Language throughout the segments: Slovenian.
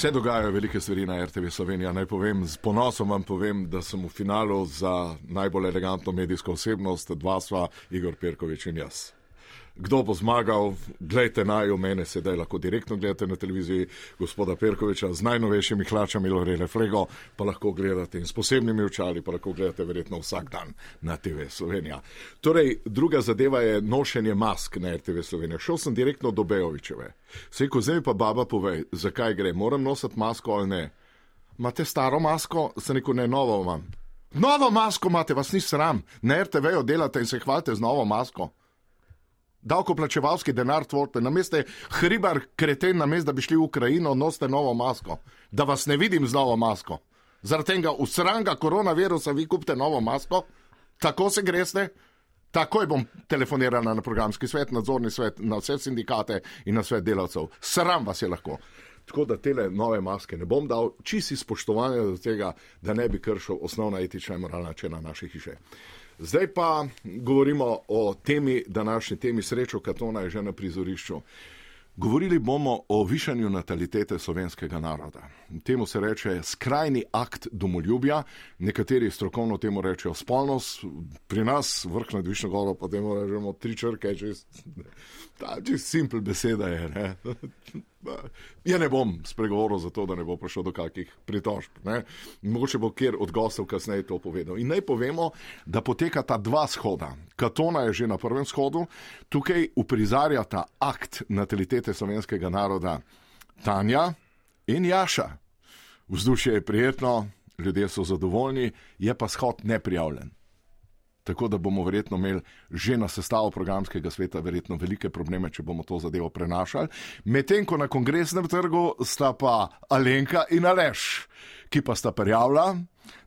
Se dogajajo velike stvari na RTV Slovenija. Naj povem, z ponosom vam povem, da sem v finalu za najbolj elegantno medijsko osebnost, dva sva, Igor Perkovič in jaz. Kdo bo zmagal, gledajte naj v mene, sedaj lahko direktno gledate na televiziji gospoda Perkoviča z najnovejšimi hlačami Lorele Flego, pa lahko gledate in s posebnimi očali, pa lahko gledate verjetno vsak dan na TV Slovenija. Torej, druga zadeva je nošenje mask na RTV Slovenija. Šel sem direktno do Bejovičeve. Sej, ko zdaj pa baba pove, zakaj gre, moram nositi masko ali ne. Imate staro masko, se neko ne novo imam. Novo masko imate, vas ni sram, na RTV-ju delate in se hvalite z novo masko davkoplačevalski denar tvorite, na mestu hribar kreten, na mestu, da bi šli v Ukrajino, nosite novo masko, da vas ne vidim z novo masko. Zaradi tega usranga koronavirusa vi kupite novo masko, tako se greste. Takoj bom telefonirala na programski svet, nadzorni svet, na vse sindikate in na svet delavcev. Sram vas je lahko. Tako da te nove maske ne bom dal, čisi spoštovanje do tega, da ne bi kršil osnovna etična in moralna načela naše hiše. Zdaj pa govorimo o temi, današnji temi srečo, Katona je že na prizorišču. Govorili bomo o višanju natalitete slovenskega naroda. Temu se reče skrajni akt domoljubja, nekateri strokovno temu rečejo spolnost, pri nas vrh nad višjo goro pa temu rečemo tri črke, čist, ta čist simpel beseda je. Ne? Ja ne bom spregovoril za to, da ne bo prišlo do kakih pritožb. Ne? Mogoče bo kjer od gostov kasneje to povedal. In naj povemo, da potekata dva shoda. Katona je že na prvem shodu, tukaj uprizarjata akt natalitete slovenskega naroda Tanja in Jaša. Vzdušje je prijetno, ljudje so zadovoljni, je pa shod neprijavljen tako da bomo verjetno imeli že na sestavu programskega sveta verjetno velike probleme, če bomo to zadevo prenašali. Medtem ko na kongresnem trgu sta pa Alenka in Aleš, ki pa sta prijavila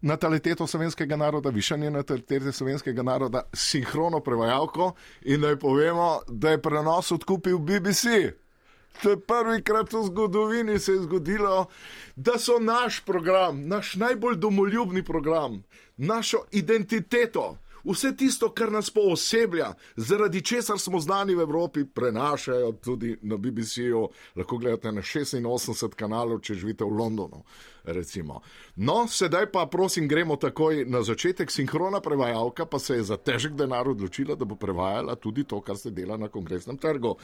nataliteto slovenskega naroda, višanje natalitete slovenskega naroda, sinhrono prevajalko in naj povemo, da je prenos odkupil BBC. To je prvikrat v zgodovini se je zgodilo, da so naš program, naš najbolj domoljubni program, našo identiteto, vse tisto, kar nas pooseblja, zaradi česar smo znani v Evropi, prenašajo tudi na BBC-ju. Lahko gledate na 86 kanalov, če živite v Londonu. Recimo. No, sedaj pa prosim, gremo takoj na začetek. Sinhrona prevajalka pa se je za težek denar odločila, da bo prevajala tudi to, kar se dela na kongresnem trgu.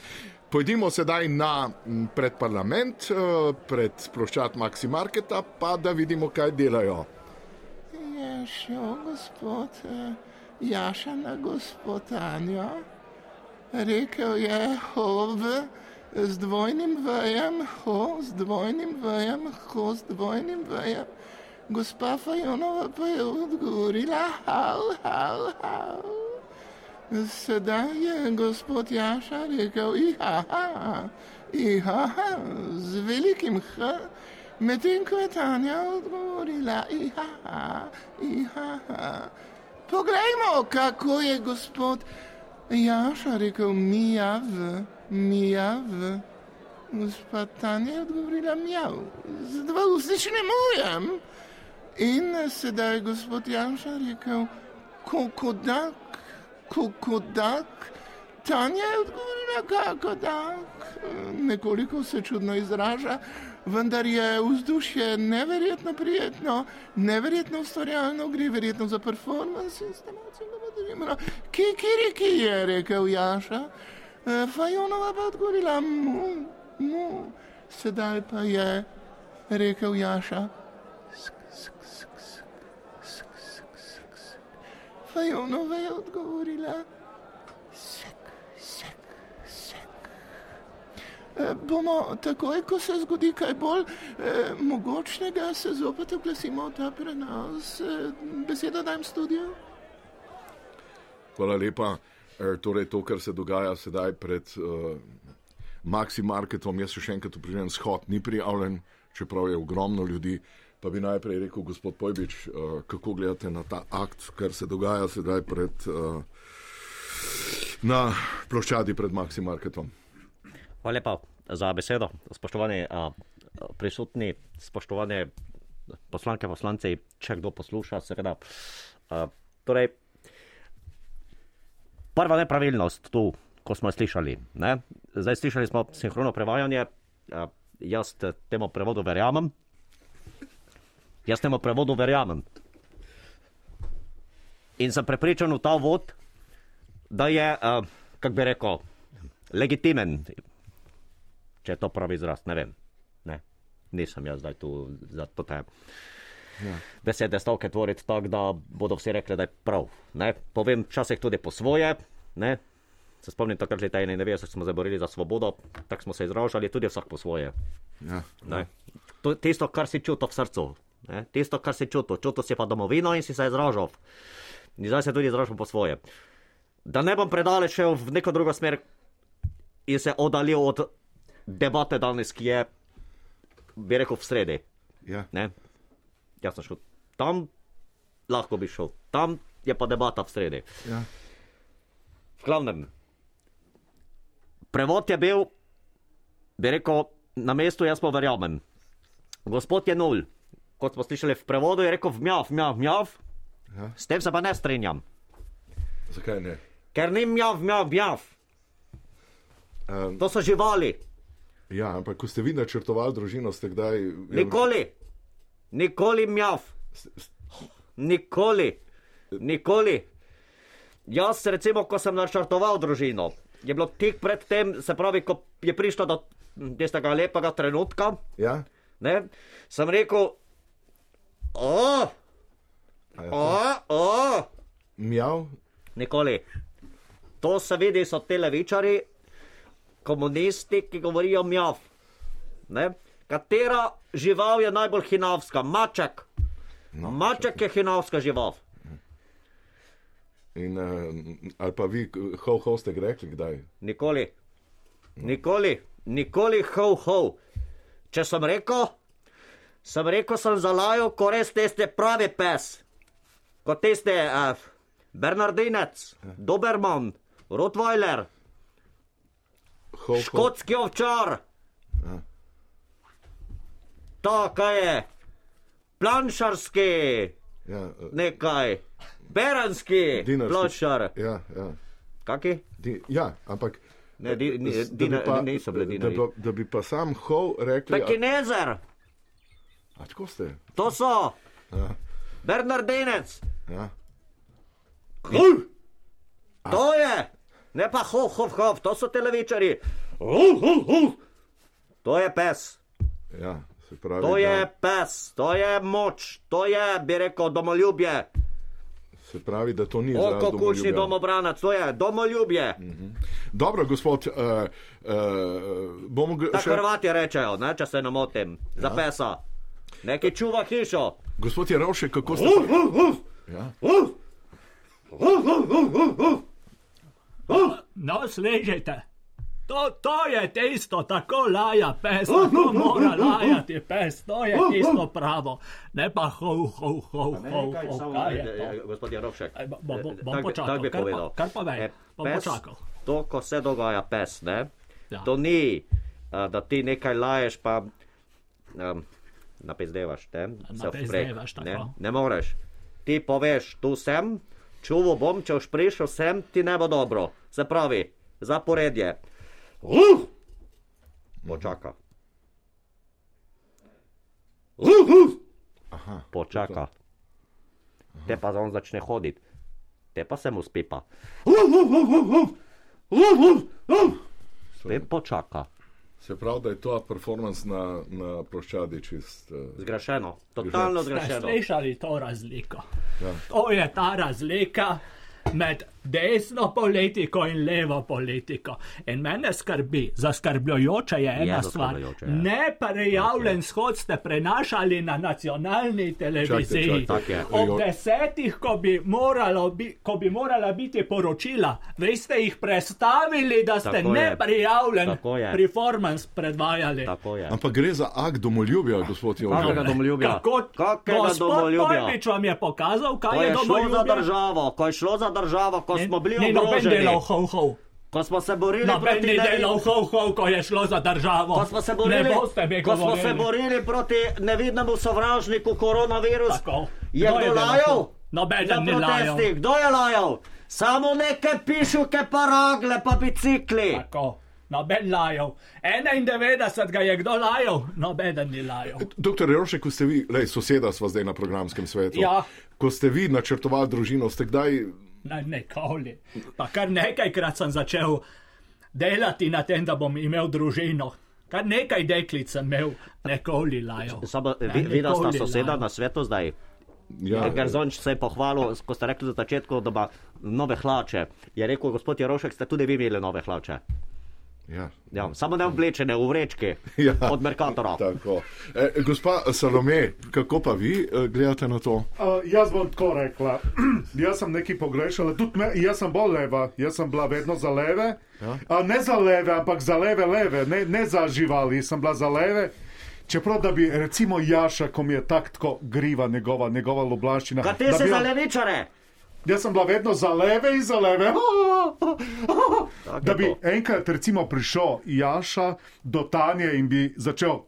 Pojdimo sedaj na predparlament, eh, pred ploščat Maxi Marketa, pa da vidimo, kaj delajo. Je šel, gospod. Uh... Jaša na gospodanjo, rekel je hov z dvojnim vajem, ho z dvojnim vajem, ho z dvojnim vajem. Gospa Fajonova pa je odgovorila, hau, hau, hau. Sedaj je gospod Jaša rekel, iha, iha, z velikim h, medtem ko je Tanja odgovorila, iha, iha. Poglejmo, kako je gospod Jaša rekel, mijav, mijav. Gospod Tanja je odgovorila, mijav, zdaj vsi ne mojem. In sedaj je gospod Jaša rekel, kokodak, kokodak. Tanja je odgovorila, kako tak, nekoliko se čudno izraža vendar je vzdušje neverjetno prijetno, neverjetno ustvarjalno, gre verjetno za performance in stanovacijo. Kikiri, ki je rekel Jaša, e, Fajonova pa odgovorila, mu, mu, sedaj pa je rekel Jaša. Fajonova je odgovorila. Bomo takoj, ko se zgodi kaj bolj eh, mogočnega, se zopet oglasimo v ta prenos. Eh, besedo dajem studio. Hvala lepa. E, torej, to, kar se dogaja sedaj pred uh, Maxi Marketom, jaz še enkrat uprizorjam, shod ni prijavljen, čeprav je ogromno ljudi. Pa bi najprej rekel, gospod Pojbič, uh, kako gledate na ta akt, kar se dogaja sedaj pred, uh, na ploščadi pred Maxi Marketom. Hvala lepa za besedo, spoštovani a, prisutni, spoštovani poslanke, poslanci, če kdo posluša, seveda. A, torej, prva nepravilnost tu, ko smo slišali, ne? zdaj slišali smo sinhrono prevajanje, a, jaz temu prevodu verjamem. Jaz temu prevodu verjamem. In sem prepričan v ta vod, da je, kako bi rekel, legitimen. Če je to pravi izraz, ne vem. Ne. Nisem jaz zdaj tu za to te ja. besede stavke tvoriti tako, da bodo vsi rekli, da je prav. Ne. Povem včasih tudi po svoje. Ne. Se spomnim, takrat leta 91 smo se borili za svobodo, tako smo se izražali, tudi vsak po svoje. Ja, Ne. To tisto, kar si čutil v srcu. Ne? Tisto, kar si čutil. Čutil si pa domovino in si se izražal. In zdaj se tudi izražam po svoje. Da ne bom predaleč šel v neko drugo smer in se oddaljil od debate danes, ki je, bi rekel, v sredi. ja. Ne? Jaz sem šel tam, lahko bi šel tam, je pa debata v sredi. Ja. V glavnem, prevod je bil, bi rekel, na mestu jaz pa verjamem. Gospod je nul, kot smo slišali v prevodu, je rekel vmjav, vmjav, vmjav. Ja. S tem se pa ne strinjam, Zakaj ne? ker ni mjav, mjav, mjav. Um, To so živali. Ja, ampak ko ste vi načrtovali družino, ste kdaj. Nikoli, nikoli mjav, nikoli, nikoli. Jaz, recimo, ko sem načrtoval družino, je bilo tik pred tem, se pravi, ko je prišlo do tistega lepega trenutka, Ja? ne, sem rekel, o, A je o, o, Mjav? nikoli. To se vidi, so te levičari, komunisti, ki govorijo mjav. Ne? Katera žival je najbolj hinavska? Maček. No, Maček je hinavska žival. In, uh, ali pa vi, ho, ho ste rekli, kdaj? Nikoli, nikoli, nikoli, ho, ho. Če sem rekel, sem rekel, sem zalajal, ko res tiste pravi pes, kot tiste uh, Bernardinec, Doberman, Rottweiler, Ho, ho. škotski ovčar. Ja. To, kaj je, planšarski, Ja, uh, nekaj, beranski, Dinarski. planšar. ja, ja. Kaki? Di, ja, ampak. Ne, di- ni- da bi dinar- pa- niso bili da, dinarji. pa- da bi pa sam ho rekli. a- Pekinezer, A tako ste? to so, Ja, Bernardinec. ja. To je, ne pa hov, hov, hov, to so televičari. Hov, hov, hov. To je pes, ja se pravi. to je Da, pes, to je moč, to je, bi rekel, domoljubje. se pravi, da to ni za Oko domoljubje. domobranac, to je domoljubje. Dobro, gospod, uh, uh, bomo ga Tako še. Hrvati rečejo, ne, če se ne motim, za pesa. Neki čuva hišo. Gospod Jerovšek, kako ste. Ja. No, slišite. To, to je tisto, tako laja pes, tako mora lajati pes, to je tisto pravo. Ne pa hov, hov, hov, hov, hov, kaj je to? Gospod Jarovšek. Bom bi- počakal, kar pa- povedal. kar pa vej, Eh, bom počakal. To, ko se dogaja pes, ne? Ja. To ni, da ti nekaj laješ, pa um, napizdevaš, ne? Se Napizdevaš, ne? ne moreš. Ti poveš, tu sem, čuvo bom, če boš prišel sem, ti ne bo dobro. Se pravi, zaporedje. Uf! Počaka. Uf, uf! Aha. Počaka. Te pa on začne hoditi, te pa se mu spipa. Te počaka. Se pravi, da je to performance na, na ploščadi čist. Uh, Zgrešeno, totalno Ste zgrešeno. slišali to razliko? Ja. To je ta razlika med desno politiko in levo politiko. In mene skrbi, zaskrbljujoče je ena stvar. zaskrbljujoče, ja. Neprijavljen shod ste prenašali na nacionalni televiziji. čakaj. Tak je. Ob desetih, ko bi, moralo bi, ko bi morala biti poročila, vi ste jih prestavili, da ste Tako je. neprijavljen Tako je. performance predvajali. Je. ampak gre za akt domoljubja, gospod Kakega Jerovšek. domoljubja? Kako Kakega gospod domoljubja? Pojbič vam je pokazal, Ko kaj je je šlo za domoljubje? državo, ko je šlo za državo, ko smo bili Ni noben ogroženi, delal hov, hov. ko smo se borili Noben proti delal hov, hov, ko je šlo za državo. Ko smo se borili, ne ko smo se borili proti nevidnemu sovražniku koronavirus, Tako. je Kdo kdo delal lajal? Nobeden ni lajal. kdo je lajal? Samo neke pišuke, pa ragle, pa bicikli. Tako. noben lajal. 91 ga je kdo lajal, noben ni lajal. Doktor Rošek, ko ste vi, lej, soseda sva zdaj na programskem svetu, Ja. ko ste vi načrtovali družino, ste kdaj Ne, nikoli. Pa kar nekajkrat sem začel delati na tem, da bom imel družino. Kar nekaj deklic sem imel, nikoli lajal. Samo Ne, vi- videla sta nikoli soseda lajal. na svetu zdaj. Ja, Garzonč se je pohvalil, ko ste rekli za začetku, da ima nove hlače. Je rekel, gospod Jarošek, ste tudi vi imeli nove hlače. Ja. Ja, samo ne oblečene v vrečki Ja. od Merkatora. Tako. E, gospa Salome, kako pa vi e, gledate na to? Uh, jaz bom tako rekla. jaz sem nekaj pogrešala, tudi me, jaz sem bolj leva, jaz sem bila vedno za leve. Ja. Uh, ne za leve, ampak za leve, leve, ne, ne za živali, sem bila za leve. Čeprav da bi recimo Jaša, ko mi je tak tako griva njegova, njegova lublaščina. Kaj da si bi za levičare? Jaz sem bila vedno za leve in za leve. Tako Da je bi to. enkrat recimo prišel Jaša do Tanje in bi začel.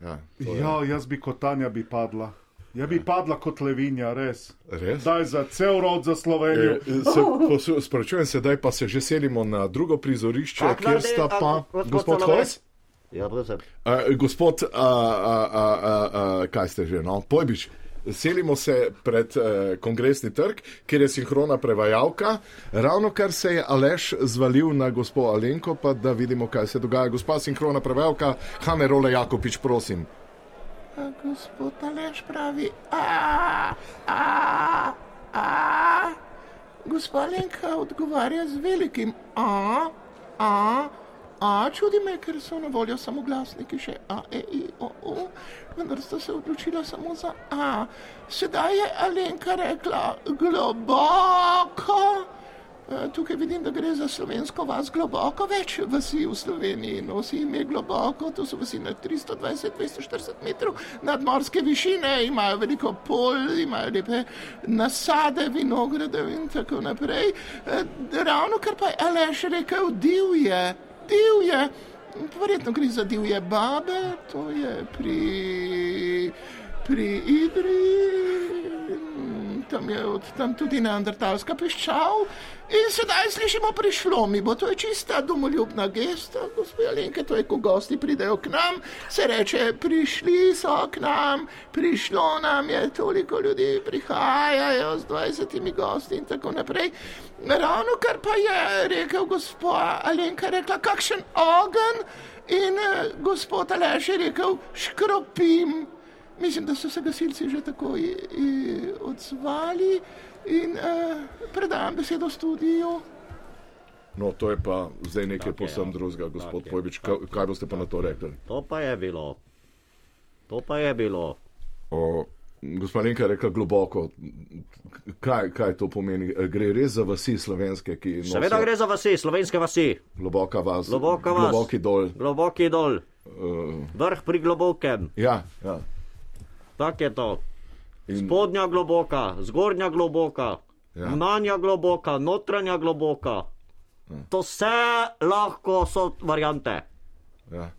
Ja, je- Ja, jaz bi kot Tanja bi padla. Jaz bi padla kot levinja, res. Res? Daj za cel rod za Slovenijo. E, se, posu- Sprašujem se, zdaj pa se že selimo na drugo prizorišče, Kak kjer sta a, pa gospod? Hojs. Ja, prosim. Uh, gospod, uh, uh, uh, uh, uh, kaj ste že, no, pojbiš. Selimo se pred uh, kongresni trg, kjer je sinhrona prevajalka. Ravno kar se je Aleš zvalil na gospod Alenko, pa da vidimo, kaj se dogaja. Gospa sinhrona prevajalka, Hane Role Jakopič, prosim. A gospod Aleš pravi, a, a, a. Gospa Lenka odgovarja z velikim a, a, a. Čudi me, ker so na voljo samo glasniki še a, e, i, o, o. Vendar sta se odločila samo za a. Sedaj je Alenka rekla globoko. Eh, Tukaj vidim, da gre za slovensko vas globoko, več vasi v Sloveniji nosi ime globoko, to so vasi na 320-240 metrov nadmorske višine, imajo veliko polj, imajo lepe nasade, vinogradov in tako naprej. Eh, Ravno kar pa je Aleš rekel, divje, divje. Verjetno gre za divje babe, to je pri, pri Idri, tam je od tam tudi neandertalska piščal. In sedaj slišimo, prišlo mi bo, to je čista domoljubna gesta, gospod Alenke, to je, ko gosti pridejo k nam, se reče, prišli so k nam, prišlo nam je, toliko ljudi prihajajo z 20 gosti in tako naprej. Ravno kar pa je rekel gospod Alenka, rekla, kakšen ogen in eh, gospod Aleš je rekel, škropim. Mislim, da so se gasilci že takoj eh, odzvali in eh, predajam besedo studiu. No, to je pa zdaj nekaj posebno drugega, gospod Tak Pojbič. Kaj, kaj boste pa na to rekli? To pa je bilo. To pa je bilo. O, Gospa Lenka je rekla globoko. Kaj, kaj to pomeni? E, Gre res za vasi slovenske, ki nosijo Seveda gre za vasi, slovenske vasi. globoka vas, Globoka vas. globoki dol. Globoki dol, Uh, vrh pri globokem. ja, ja. Tako je to. In, Spodnja globoka, zgornja globoka, Ja. zunanja globoka, notranja globoka. To vse lahko so variante. ja.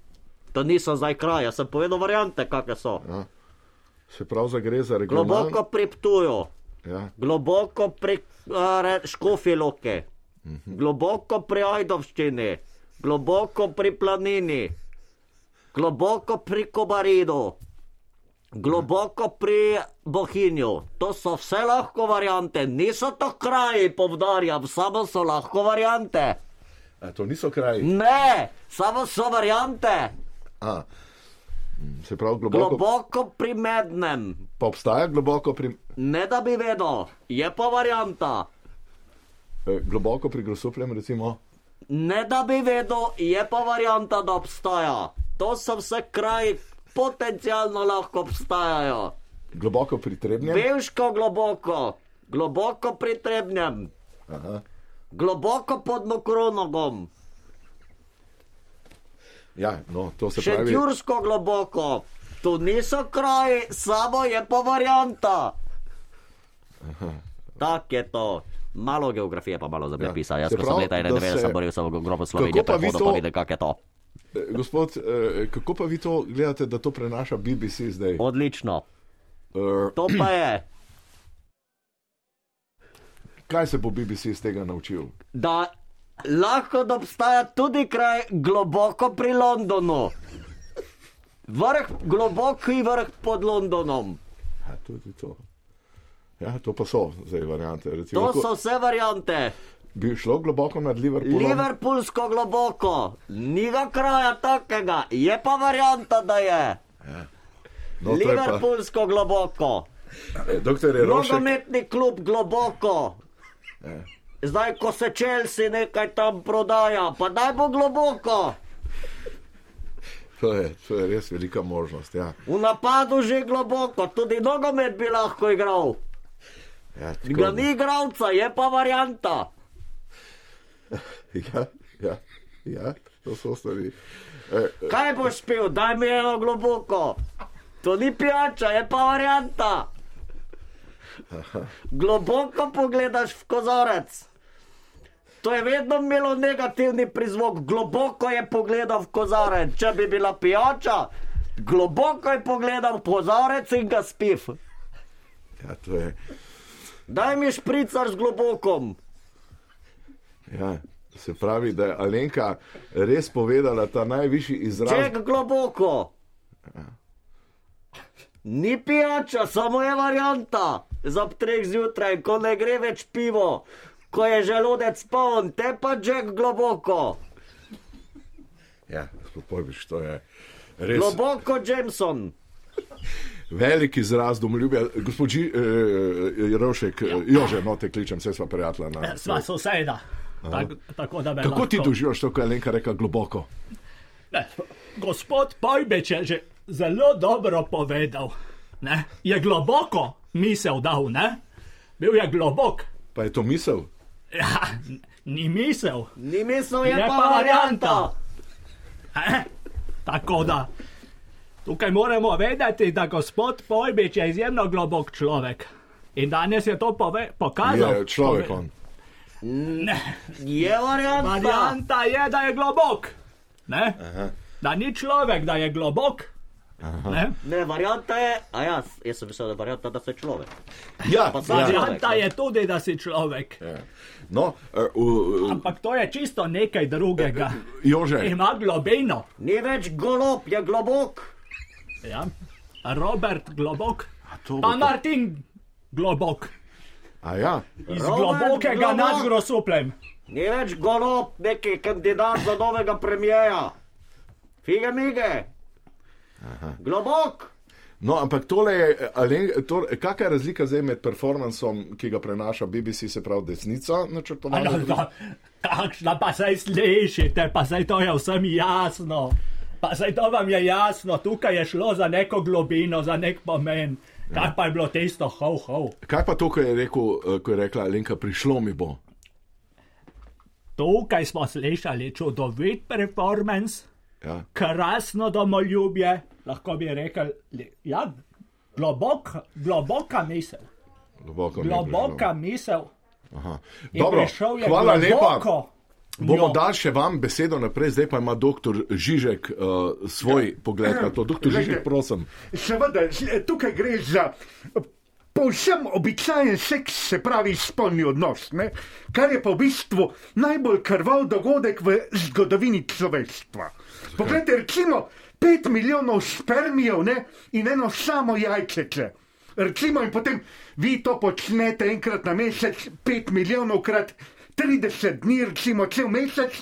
To niso zdaj kraje, sem povedal variante, kakšne so. Se pravi, gre za regionalno. Globoko pri Ptuju, Ja, globoko pri uh, Škofiloke, globoko pri Ajdovščini, globoko pri Planini, globoko pri Kobaridu, globoko pri Bohinju. To so vse lahko variante, niso to kraji, povdarjam, samo so lahko variante. A, to niso kraji. Ne, samo so variante. A, mm, se pravi, globoko. Globoko pri Mednem, Pa obstaja globoko pri, ne da bi vedel, je pa varianta. eh, globoko pri grosupljem, recimo. Ne da bi vedel, je pa varianta, da obstaja. To so vse kraji, potencialno lahko obstajajo. Globoko pri trebnjem. Bevško globoko, globoko pri Trebnjem, Aha. globoko pod Mokronogom, Ja, no, to se pravi. Šentjursko globoko. To niso kraji, samo je pa varianta. Tako je to. Malo geografije, pa malo zemljepisa. Ja, Jaz, se ko sem leta da 91 se- boril sem v grobu Slovenije, pa vi prehodil to- pa videl, kak je to. Gospod, eh, kako pa vi to gledate, da to prenaša BBC zdaj? Odlično. Eh, To pa je, kaj se bo BBC iz tega naučil? da lahko da obstaja tudi kraj globoko pri Londonu. Vrh, globoki vrh pod Londonom. Ja, tudi to. Ja, to pa so zdaj variante. Recimo, To lahko- so vse variante. Bi šlo globoko nad Liverpoolom? Liverpoolsko globoko, ni ga kraja takega, je pa varianta, da je. no, to je pa, Liverpoolsko globoko, doktor je Rošek, nogometni klub globoko. Zdaj, ko se Chelsea nekaj tam prodaja, pa daj bo globoko. to je, to je res velika možnost. Ja. V napadu že globoko, tudi nogomet bi lahko igral. Ja, Ga ni igralca, je pa varianta. ja, ja, ja, to so stvari. Eh, Kaj boš pil, daj mi eno globoko. To ni pijača, je pa varianta. Globoko pogledaš v kozorec. To je vedno imelo negativni prizvok. Globoko je pogledal v kozorec. Če bi bila pijača, globoko je pogledal v kozorec in ga spiv. ja, to je. Daj mi špricar z globokom. Ja. Se pravi, da je Alenka res povedala ta najvišji izraz. Ček globoko. Ni pijača, samo je varianta. Za ob treh zjutraj, ko ne gre več pivo, ko je želodec poln, te pa ček globoko. Ja, Pojbiš, to je res Globoko Jameson. velik izraz domoljubja. Gospod Ži, eh, Rošek, eh, Jože, no te kličem, vse sva prijatelja. Na, Sva soseda. Tak, tako da Kako ti lahko- doživljaš to, ko je Alenka rekla globoko? Ne, gospod Pojbeč je že zelo dobro povedal. Ne? Je globoko misel dal, ne? Bil je globok. Pa je to misel? Ja, ni misel. Ni mislil, je, Je pa pa varianta. varianta. E? Tako da tukaj moramo vedeti, da gospod Pojbič je izjemno globok človek. In danes je to pove, pokazal. Je človek Pove- on. Ne, Je varianta. varianta je, da je globok. Ne? Da ni človek, da je globok. Ne? Ne, varianta je, a ja, jaz sem mislil, da je varianta, da se človek. Ja, Pa ja. Varianta je tudi, da si človek. ja. No, uh, uh, Ampak to je čisto nekaj drugega. Jože, Ima globino. Ni več golob, je globok. Ja? Robert Globok, pa to. Martin Globok. A ja, Iz Robert globokega Globok. nad grosuplem. Ni več golob, neki kandidat za novega premijeja. Fige mige. Globok. no, ampak tole je, Alen, to, kakšna je razlika zdaj med performancem, ki ga prenaša BBC, se pravi desnica, načrtovana? No, no, kakšna pa saj slišite, pa saj to je vsem jasno. Pa saj to vam je jasno, tukaj je šlo za neko globino, za nek pomen. Kaj pa je bilo tisto, ho, ho. Kaj pa to, ko je, rekel, eh, ko je rekla Alenka, prišlo mi bo? Tukaj smo slišali čudovit performance, Ja. krasno domoljubje, lahko bi rekel, ja, globok, globoka misel. Globoko mi je Globoka misel. Aha. Dobro, je hvala lepa. globoko Bomo dali še vam besedo naprej, zdaj pa ima doktor Žižek uh, svoj pogled na to. Doktor Žižek, prosim. Seveda, tukaj gre za povsem običajen seks, se pravi spolni odnos, ne? kar je pa v bistvu najbolj krval dogodek v zgodovini človeštva. Poglejte, recimo, pet milijonov spermijev ne? in eno samo jajčece. Recimo, in potem vi to počnete enkrat na mesec, pet milijonov krat 30 dni, recimo cel mesec.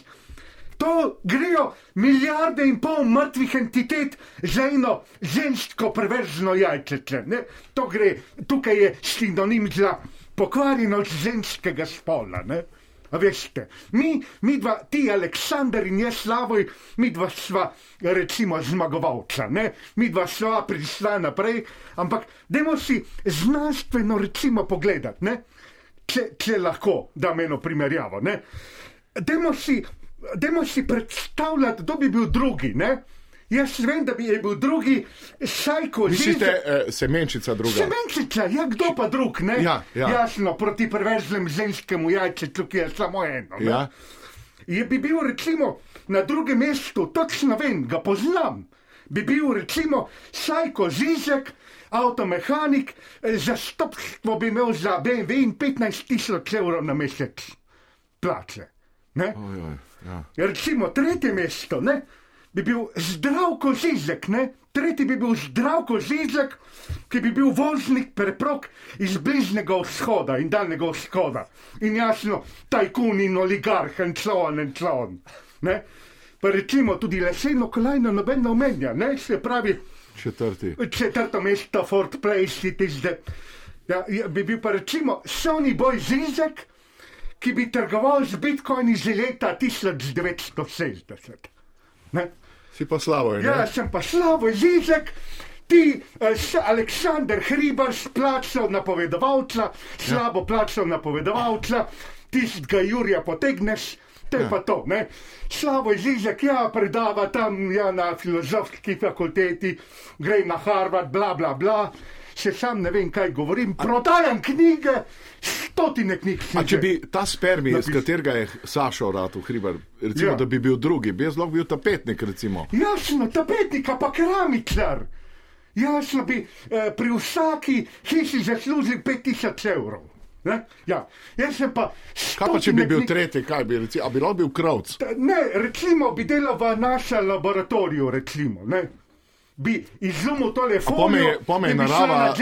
To grejo milijarde in pol mrtvih entitet za eno žensko perverzno jajčece. Ne? To gre, tukaj je sinonim za pokvarjenost ženskega spola. Ne? A veste, mi, mi dva, ti Aleksandr in jaz Slavoj, mi dva sva recimo zmagovalca, ne? mi dva sva prišla naprej, ampak dajmo si znanstveno recimo pogledati, ne? Če, če lahko dam eno primerjavo. Ne? Dajmo si, dajmo si predstavljati, kdo bi bil drugi. Ne? Jaz vem, da bi je bil drugi Šajko Mislite, eh, semenčica druga? Semenčica, ja, kdo pa drug, ne? Ja, ja. Jasno, proti perverznemu ženskemu jajčecu, ki je samo eno. ne. Ja? Je bi bil recimo na drugem mestu, točno vem, ga poznam. Bi bil recimo Šajko Žižek, avtomehanik, eh, za stopstvo bi imel za BMW in 15 tisoč evrov na mesec plače. Ne? Ojoj, ja. Recimo tretje mesto ne, bi bil zdravko Zizek, ne? tretji bi bil zdravko Zizek, ki bi bil voznik preprog iz bližnjega vzhoda in daljnega vzhoda. In jasno, tajkun in oligarh in člon in člon. Ne? Pa recimo tudi leseno kolajno noben ne omenja, ne? se pravi Četrti. četrto mesto Fort Place, tiste. Ja, ja, bi bil pa recimo Sony Boy Zizek, ki bi trgoval z bitcoini že leta 1960. Ne? Si pa slabo, Ja, ne? sem pa Slavo Zizek, ti eh, Aleksandr Hribar splačal napovedovalca, slabo plačal napovedovalca, tistega Jurija potegneš. To je Ja. pa to, ne? Slavo Zizek, ja, predava tam ja, na filozofski fakulteti, gre na Harvard, bla, bla, bla. Še sam ne vem, kaj govorim. Prodajam knjige, stotine knjig. A če bi ta spermij, iz katerega je Sašo Ratu Hribar, recimo, Ja. da bi bil drugi, bi jaz lahko bil tapetnik, recimo. Jasno, tapetnika pa keramičar. Jasno bi eh, pri vsaki hiši zaslužil 5000 evrov. Ne? Ja, jaz sem pa. Kaj pa če bi bil tretji, kaj bi recimo, a bi lahko bil kravc? Ta- Ne, recimo bi delal v našem laboratoriju, recimo. Ne? Bi izumil telefon pome- pome in bi šel narava- na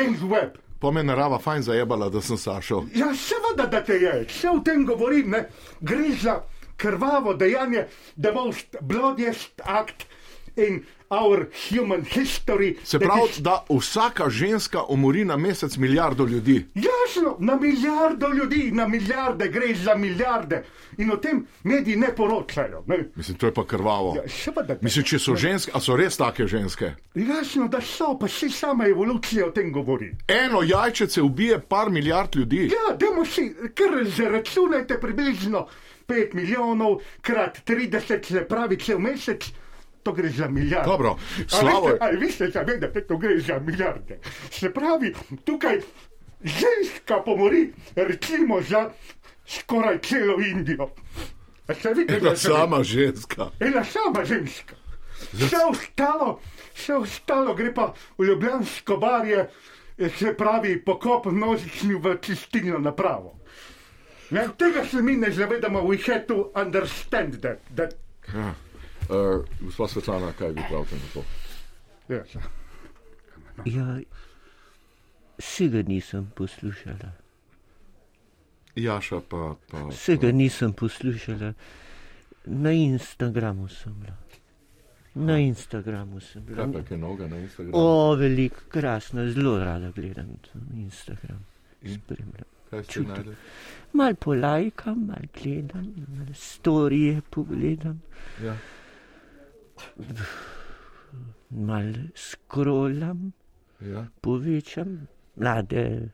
je narava fajn zajebala, da sem Sašo. Ja, seveda, da te je, vse o tem govorim, ne? gre za krvavo dejanje, the most bloodiest act in our human history. Se pravi, is- da vsaka ženska umori na mesec milijardo ljudi. Jasno, na milijardo ljudi, na milijarde gre za milijarde in o tem mediji ne poročajo. Ne? Mislim, to je pa krvavo. Ja, da- Mislim, če so ženske, a so res take ženske? Jasno, da so, pa si sama evolucija o tem govori. Eno jajčece ubije par milijard ljudi. Ja, dajmo si, kar zaračunajte približno 5 milijonov krat 30, se pravi, cel mesec. To gre za milijarde. Dobro, A Slavo- Ali vi ste zavedate, to gre za milijarde? Se pravi, tukaj ženska pomori, recimo za skoraj celo Indijo. Se vidite, Ena da se- sama ženska. Ena sama ženska. Vse ostalo, vse ostalo gre pa v Ljubljansko barje, se pravi, pokop množični v čistilno napravo. Ne, tega se mi ne zavedamo, we have to understand that. that Ja. Uh, gospa Svetlana, kaj vi pravite na to? yes. Ja, vsega nisem poslušala. Jaša pa. pa Vsega nisem poslušala. Na Instagramu sem bila. Na Instagramu sem bila. Kaj pa je noga na Instagramu? O, veliko, krasno, zelo rada gledam Instagram. Spremljam. Čutim. najdeli? Mal polajkam, mal gledam, mal storije pogledam, Ja. Mal skrolam, Ja. povečam, mlade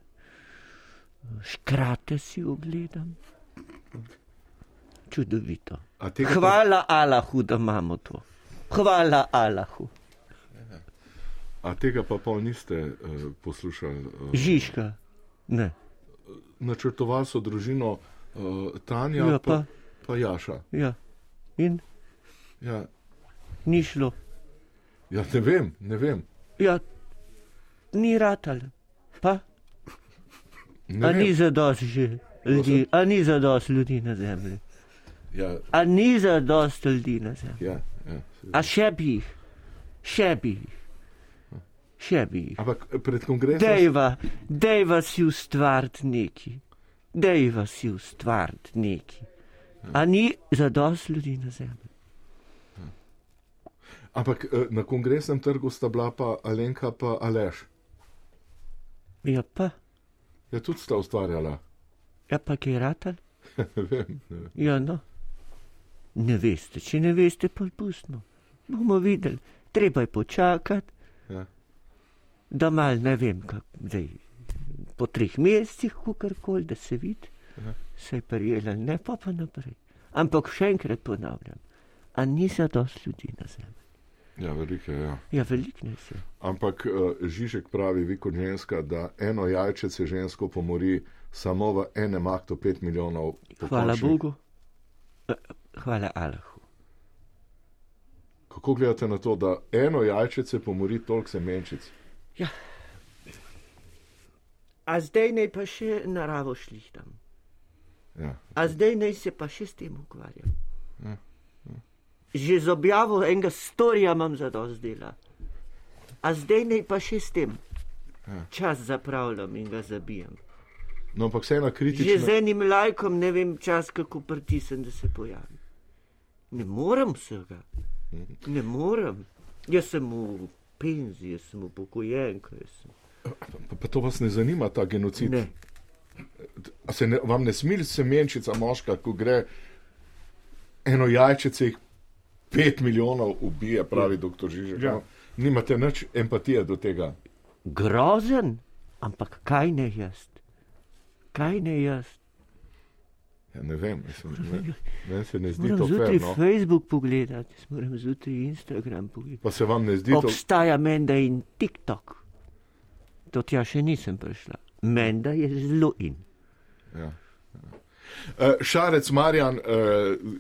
škrate si ogledam. Čudovito. A tega pa- Hvala Allahu, da imamo to. Hvala Allahu. A tega pa pol niste uh, poslušali? Uh, Žižka. Ne. načrtovali so družino uh, Tanja Ja, pa, pa. pa Jaša. Ja. In Ja, ni šlo. ja, ne vem, ne vem. Ja, ni ratal. Pa, Ne a vem. ni zadost že ljudi, a ni zadost ljudi na zemlji. Ja, A ni zadost ljudi na zemlji. ja, ja, seveda. A še bi jih, še bi jih, še bi jih. Ampak pred kongresom. Dejva, dejva si ustvariti neki, dejva si ustvariti neki. A ni zadost ljudi na zemlji. Ampak eh, na kongresnem trgu sta bila pa Alenka pa Aleš. Ja pa, Ja, tudi sta ustvarjala. ja pa kaj ratal? ne vem. Ne. Ja, no. Ne veste, če ne veste, pa pustimo. Bomo videli, treba je počakati, Ja. da mal ne vem, kako zdaj. Po treh mesecih, kakorkoli, da se vidi, Ja. se je prijela, ne pa pa naprej. Ampak še enkrat ponavljam, a ni za dost ljudi na zemlji. Ja, veliko je. Ja. Ja, veliko nas je. Ampak uh, Žižek pravi, vi kot ženska, da eno jajčece žensko pomori samo v enem aktu 5 milijonov. Hvala pokončnih. Bogu, Eh, hvala Allahu. Kako gledate na to, da eno jajčece pomori toliko semenčic? A zdaj naj pa še naravo šlihtam. Ja. A zdaj naj se pa še s tem ukvarjam. Že z objavo enega storija imam za dosti dela. A zdaj naj pa še s tem. Čas zapravljam in ga zabijam. No, ampak vseeno Že z kritično. enim lajkom ne vem čas, kako pritisnem, da se pojavi. Ne morem vsega. Ne morem. Jaz sem v penziji, jaz sem upokojenka. jaz sem- Pa, pa to vas ne zanima, ta genocid. Ne. A se ne, vam ne smili semenčica moška, ko gre eno jajčice, jih pet milijonov ubije, pravi doktor Žižek. Ja. No, nimate nič empatije do tega. Grozen, ampak kaj ne jaz? Kaj ne jaz? Ja, ne vem, mislim, ne, meni se ne zdi Moram to zjutraj fair. No. Facebook pogledati, moram zjutraj Instagram pogledati. Pa se vam ne zdi to. Obstaja menda in TikTok. Do tja še nisem prišla. Menda je zelo in. Ja. Uh, Šarec Marjan, uh,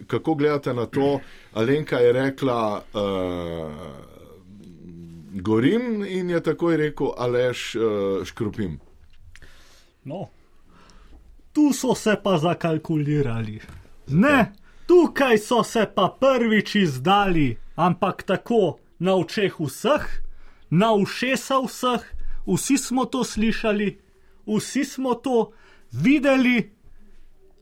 kako gledate na to? Alenka je rekla, uh, gorim in je takoj rekel, alež škrupim. No, tu so se pa zakalkulirali. Ne, tukaj so se pa prvič izdali, ampak tako na očeh vseh, na ušesa vseh, vsi smo to slišali, vsi smo to videli.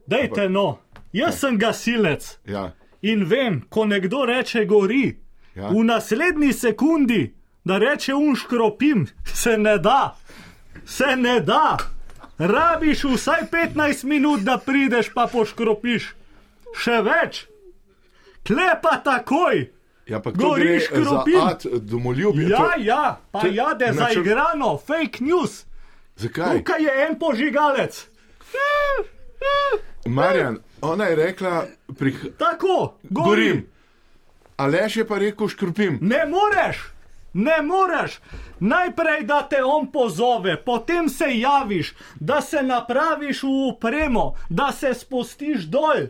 Dajte no, jaz sem gasilec Ja. in vem, ko nekdo reče gori, Ja. ja. v naslednji sekundi, da reče unškropim, se ne da, se ne da. Rabiš vsaj 15 minut, da prideš pa poškropiš. Še več, klepa takoj. Ja, pa Goriš za ad domoljubje? Ja, To- ja, pa to- jade načrt- zaigrano, fake news. Zakaj? Tukaj je en požigalec. Marjan, ona je rekla, prih... Tako, gorim. gorim. Alež je pa rekel, škrupim. Ne moreš, ne moreš. Najprej, da te on pozove, potem se javiš, da se napraviš v upremo, da se spustiš dol.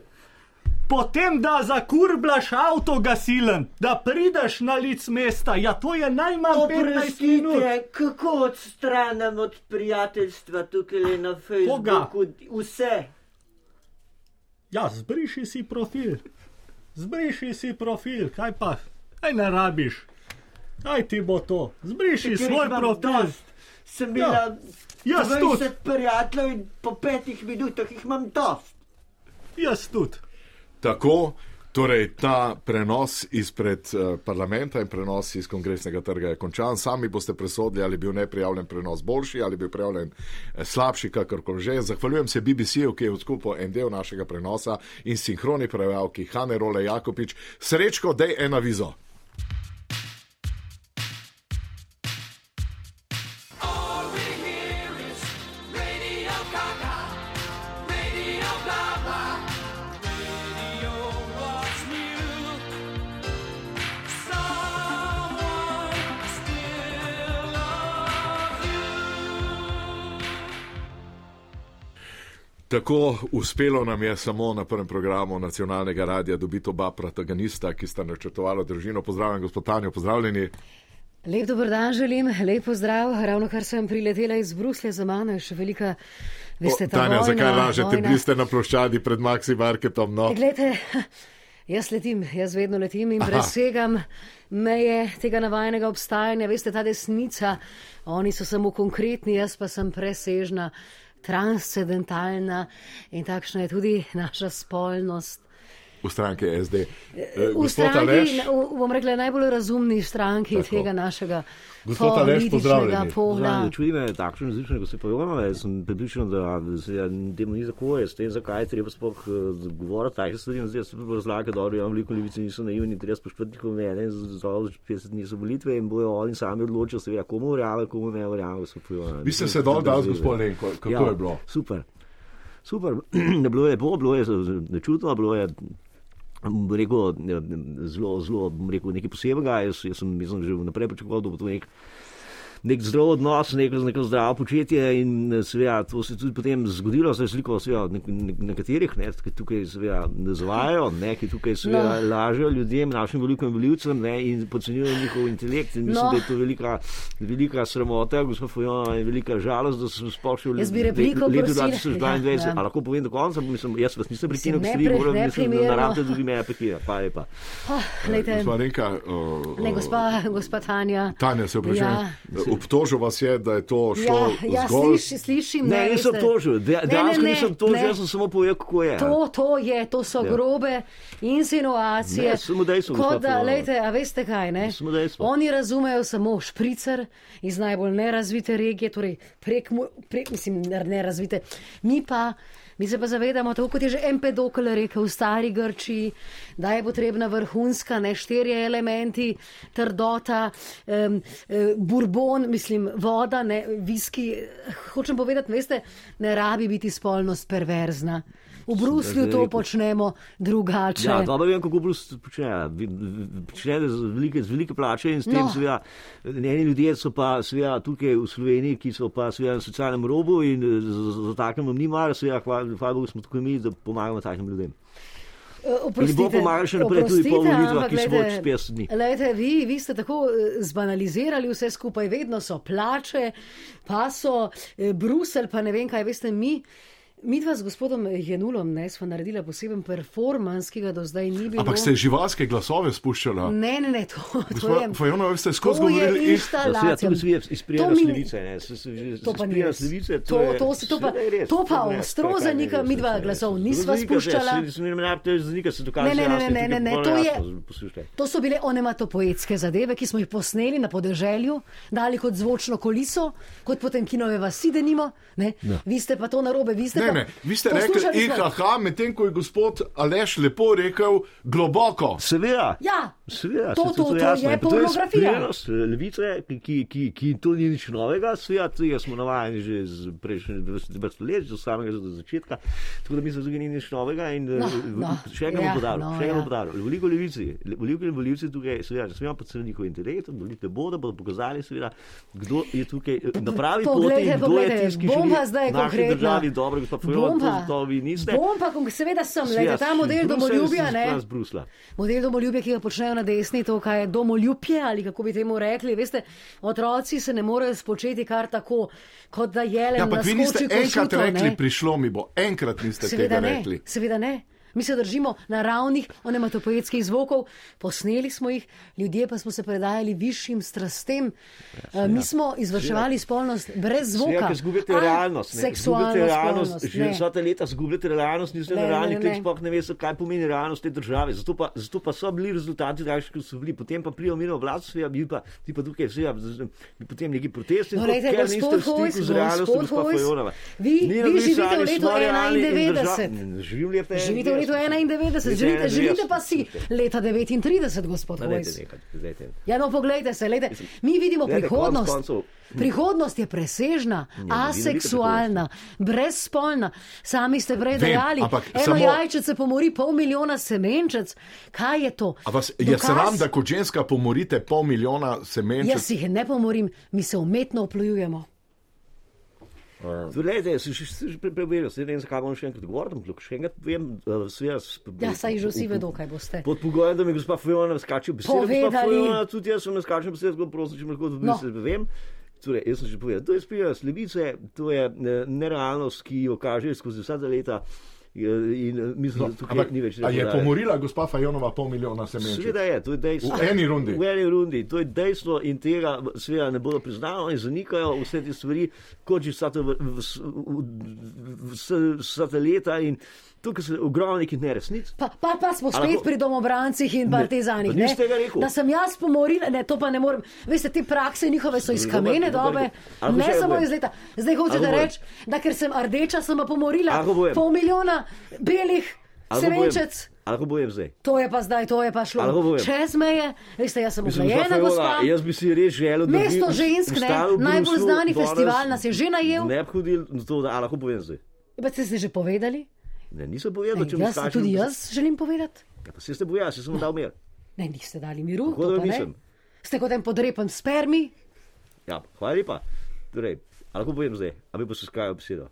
Potem, da zakurblaš avto gasilen, da prideš na lic mesta, ja, to je najmanj 15 minut. Kako odstranim od prijateljstva tukaj na Facebooku vse? Ja, zbriši si profil, zbriši si profil, kaj pa, aj ne rabiš, kaj ti bo to, zbriši Ker svoj profil. dost. Sem bila Jaz 20 tudi, prijateljev in po petih minutah jih imam dost. jaz tudi. Tako, torej ta prenos izpred uh, parlamenta in prenos iz kongresnega trga je končan. Sami boste presodili, ali je bil neprijavljen prenos boljši ali je bil prijavljen eh, slabši, kakorkoli že. Zahvaljujem se BBC-u, ki je odkupil en del našega prenosa in sinhroni prevajalki Hane Role Jakopič. Srečko, dej ena vizo. Tako uspelo nam je samo na prvem programu nacionalnega radia dobiti oba protagonista, ki sta načrtovali družino. Pozdravljen, gospod Tanjo, pozdravljeni. Lep dober dan želim, lep pozdrav. Ravno kar sem priletela iz Bruslja za mano, je še velika, veste, ta Tanja, vojna, zakaj lažete? vojna. Bili ste na ploščadi pred Maxi Marketom. No. Glejte, jaz letim, jaz vedno letim in presegam meje tega navajenega obstajanja. Veste, ta desnica, oni so samo konkretni, jaz pa sem presežna, transcendentalna in takšna je tudi naša spolnost. V stranki SD. Eh, V Gospod stranki, Aleš, v- bom rekla, najbolj razumni stranki Tako. Tega našega Gospod Aleš, pozdravljeni. pola. Čudi me takšno različno, kot se pojavlja. Jaz sem pripričan, da se ja, temu ni tako, jaz tem, zakaj je treba sploh uh, govoriti take stvari. Zdaj se razlaga, da ja, veliko levice niso naivni, treba spoštovati mnenje, zelo 50 dni so volitve in bojo oni sami odločili, seveda, komu verjame, komu ne verjame, so pojavljali. vi ste se dol dal z gospod Lenko, kako Ja, je bilo? Super. Super. bilo je lepo, bilo je nečutno, bilo je. Rekel, zelo, zelo, rekel, nekaj posebnega. Jaz, jaz, sem, jaz sem že vnaprej pričakoval, da bo to nek nek zdrav odnos, neko, neko zdravo početje in eh, seveda to se je tudi potem zgodilo, se je sliko seveda nek, nek, nekaterih, ne, ki tukaj seveda nazvajajo, ne, ki tukaj seveda no. lažejo ljudem, našim velikim voljivcem ne, in podcenjujejo njihov intelekt in mislim, No. da je to velika, velika sramota, gospod Fojona, in velika žalost, da sem spošil Jaz bi repliko leto prosila. 2022. Ja, ja. A lahko povem do konca, mislim, jaz vas nisem prekinil, ker ste vi govorili, mislim, da naravite tudi me prekina. Pa je pa. Oh, lejte, Gospa Renka, uh, ne, gospa, gospa Tanja. Tanja se vprašuje. Ja. Obtožil vas je, da je to Ja, šlo ja zgolj. sliš, slišim. Ne, nisem Ne, dejansko ne, ne, nisem tožil, ne. jaz sem samo povedal, kako je. To, to je, to so Ja. grobe insinuacije. Ne, samo dejstvo, Kot da, lejte, a veste kaj, ne? Samo dejstvo. Oni razumejo samo špricer iz najbolj nerazvite regije, torej prek, prek mislim, ne- nerazvite. Mi pa. Mi se pa zavedamo, tako kot je že Empedokl rekel v stari Grčiji, da je potrebna vrhunska, ne štirje elementi, trdota, um, bourbon, mislim, voda, ne viski. Hočem povedati, veste, ne rabi biti spolnost perverzna. V Bruslju to počnemo drugače. Ja, dobro vem, kako Brus počne. Počne z velike, z velike plače in s tem, No. seveda, eni ljudje so pa seveda tukaj v Sloveniji, ki so pa seveda na socialnem robu in eh, za, takem nam ni mar, seveda, hvala, hvala Bogu smo tukaj mi, da pomagamo takim ljudem. Eh, In bo pomagal še naprej tudi po volitvah, ki so čez 50 dni. Lejte, vi, vi ste tako eh, zbanalizirali vse skupaj, vedno so plače, pa so eh, Brusel, pa ne vem kaj, veste, mi. Mi dva z gospodom Jenulom ne, smo naredili poseben performance, ki ga do zdaj ni bilo. Ampak ste živalske glasove spuščala. Ne, ne, ne, to, to je. Fajonova, vi ste skozi to je govorili in- Ja, tudi iz To ne, s- s- To pa ni To, je- to, se- to pa, je to je ostro zanika, mi dva je glasov nisva spuščala. ne, ne, ne. Ne, ne, ne, ne, to je-. To so bile onematopoetske zadeve, ki smo jih posneli na podeželju, dali kot zvočno koliso, kot potem kinove vasi, da nimo. Vi ste pa to narobe, vi ste Ne, ne, vi ste rekli IHH, medtem ko je gospod Aleš lepo rekel globoko. Seveda. Ja, Seveda, To- to- to jasno. je to je pornografija. sprejenost levice, ki, ki, ki, ki to ni nič novega, seveda, tega smo navajeni že z prejšnjih vrst let, od samega začetka, tako da mislim, da ni nič novega in No, eh, no, še enkrat ja, podaril, no, še enkrat ja. podaril. Veliko levici, volivke in volivci tukaj, seveda, ne smemo podceniti njihov intelekt, volitve bodo, bodo pokazali, seveda, kdo je tukaj eh, na pravi poti in kdo je tisti, ki želi zdaj naši državi dobro, gospod Fajon, to, to vi niste. Bom pa, seveda sem, gledajte, ta model domoljubja, ne. Model domoljubja, ki ga počnejo na desni, to, kaj je domoljubje ali kako bi temu rekli. Veste, otroci se ne morejo spočeti kar tako, kot da jelen Ja, ampak vi niste enkrat košuto, rekli, ne. prišlo mi bo, enkrat niste Seveda tega ne, rekli. seveda ne. Mi se držimo naravnih onematopoetskih zvokov, posneli smo jih, ljudje pa smo se predajali višjim strastem. Ja, Mi smo izvrševali spolnost brez zvoka. Ja, ker zgubite realnost. Seksualno Zgubite realnost. Že vsa ta leta zgubite realnost, niste na realnih tleh, ne. sploh ne veste, kaj pomeni realnost te države. Zato pa, zato pa so bili rezultati takšni, kot so bili. Potem pa prijo mino vlad, svija, bi pa ti pa tukaj vse, potem neki protesti. No, ker niste gospod Hojs, gospod Hojs, vi- vi živite v letu smo realni in 91. drža- Ne, Živim leta Živite v letu 91, želite, želite pa si leta 39, gospod Hojs. Ja, no, poglejte se, lejte, mi vidimo Glejte, prihodnost. koncev- Prihodnost je presežna, ne vidite aseksualna, brezspolna. Sami ste prej dejali, ampak eno samo- jajčece pomori pol milijona semenčec. Kaj je to? A vas je Dokaz? sram, da kot ženska pomorite pol milijona semenčev? Jaz jih ne pomorim, mi se umetno oplujujemo. Glede, si že, si že pre- preveril, se ne vem, zakaj bom še enkrat govoril, ampak še enkrat povem, uh, sveda. Ja, saj že vsi vedo, kaj boste. Pod pogojem, da mi gospa Fojona skače besedo. Gospa. Fojona, tudi jaz sem ne skačem besedo, prosim, če me lahko tudi No. no. vem. Torej, jaz sem že povedal, to je spija slevice, to je eh, nerealnost, ki jo kaže skozi vsa ta leta. eh, In eh, mislim, da tukaj Ampak, ni več. a je pomorila gospa Fajonova pol milijona semenčev? Seveda je, to je dejstvo. V eni rundi. V eni rundi, to je dejstvo in tega seveda ne bodo priznali in zanikajo vse te stvari, kot že vsa ta, v- v- v- v- vsa- vsa ta leta in tukaj se ogromno nekih neresnic. Pa, pa, pa smo spet lahko- pri domobrancih in Ne, partizanih. pa ne? tega rekel. Da sem jaz pomorila, ne, to pa ne morem. Veste, te prakse njihove so iz kamene dobe, ne samo iz leta. Zdaj hočete reči, da ker sem rdeča, sem pa pomorila pol milijona belih semenčec. Ali lahko bojem zdaj? To je pa zdaj, to je pa šlo čez meje. Veste, jaz sem Mislim, uglajena gospa jaz bi si res želel, da bi Mesto žensk, ne, najbolj znani festival nas je že najel. Ne bi hodil to, da a lahko povem zdaj. Pa ste se že povedali? Ne, nisem povedal, Ej, če mi jaz, skačem. tudi jaz želim povedati. Ja, pa se ste bojali, se sem dal mir. Ne, niste dali miru. Kako to da pa ne. nisem? Ste kot en podrepen spermi. Ja, hvala lepa. Torej, a lahko povem zdaj, a bi pa se skajal besedo.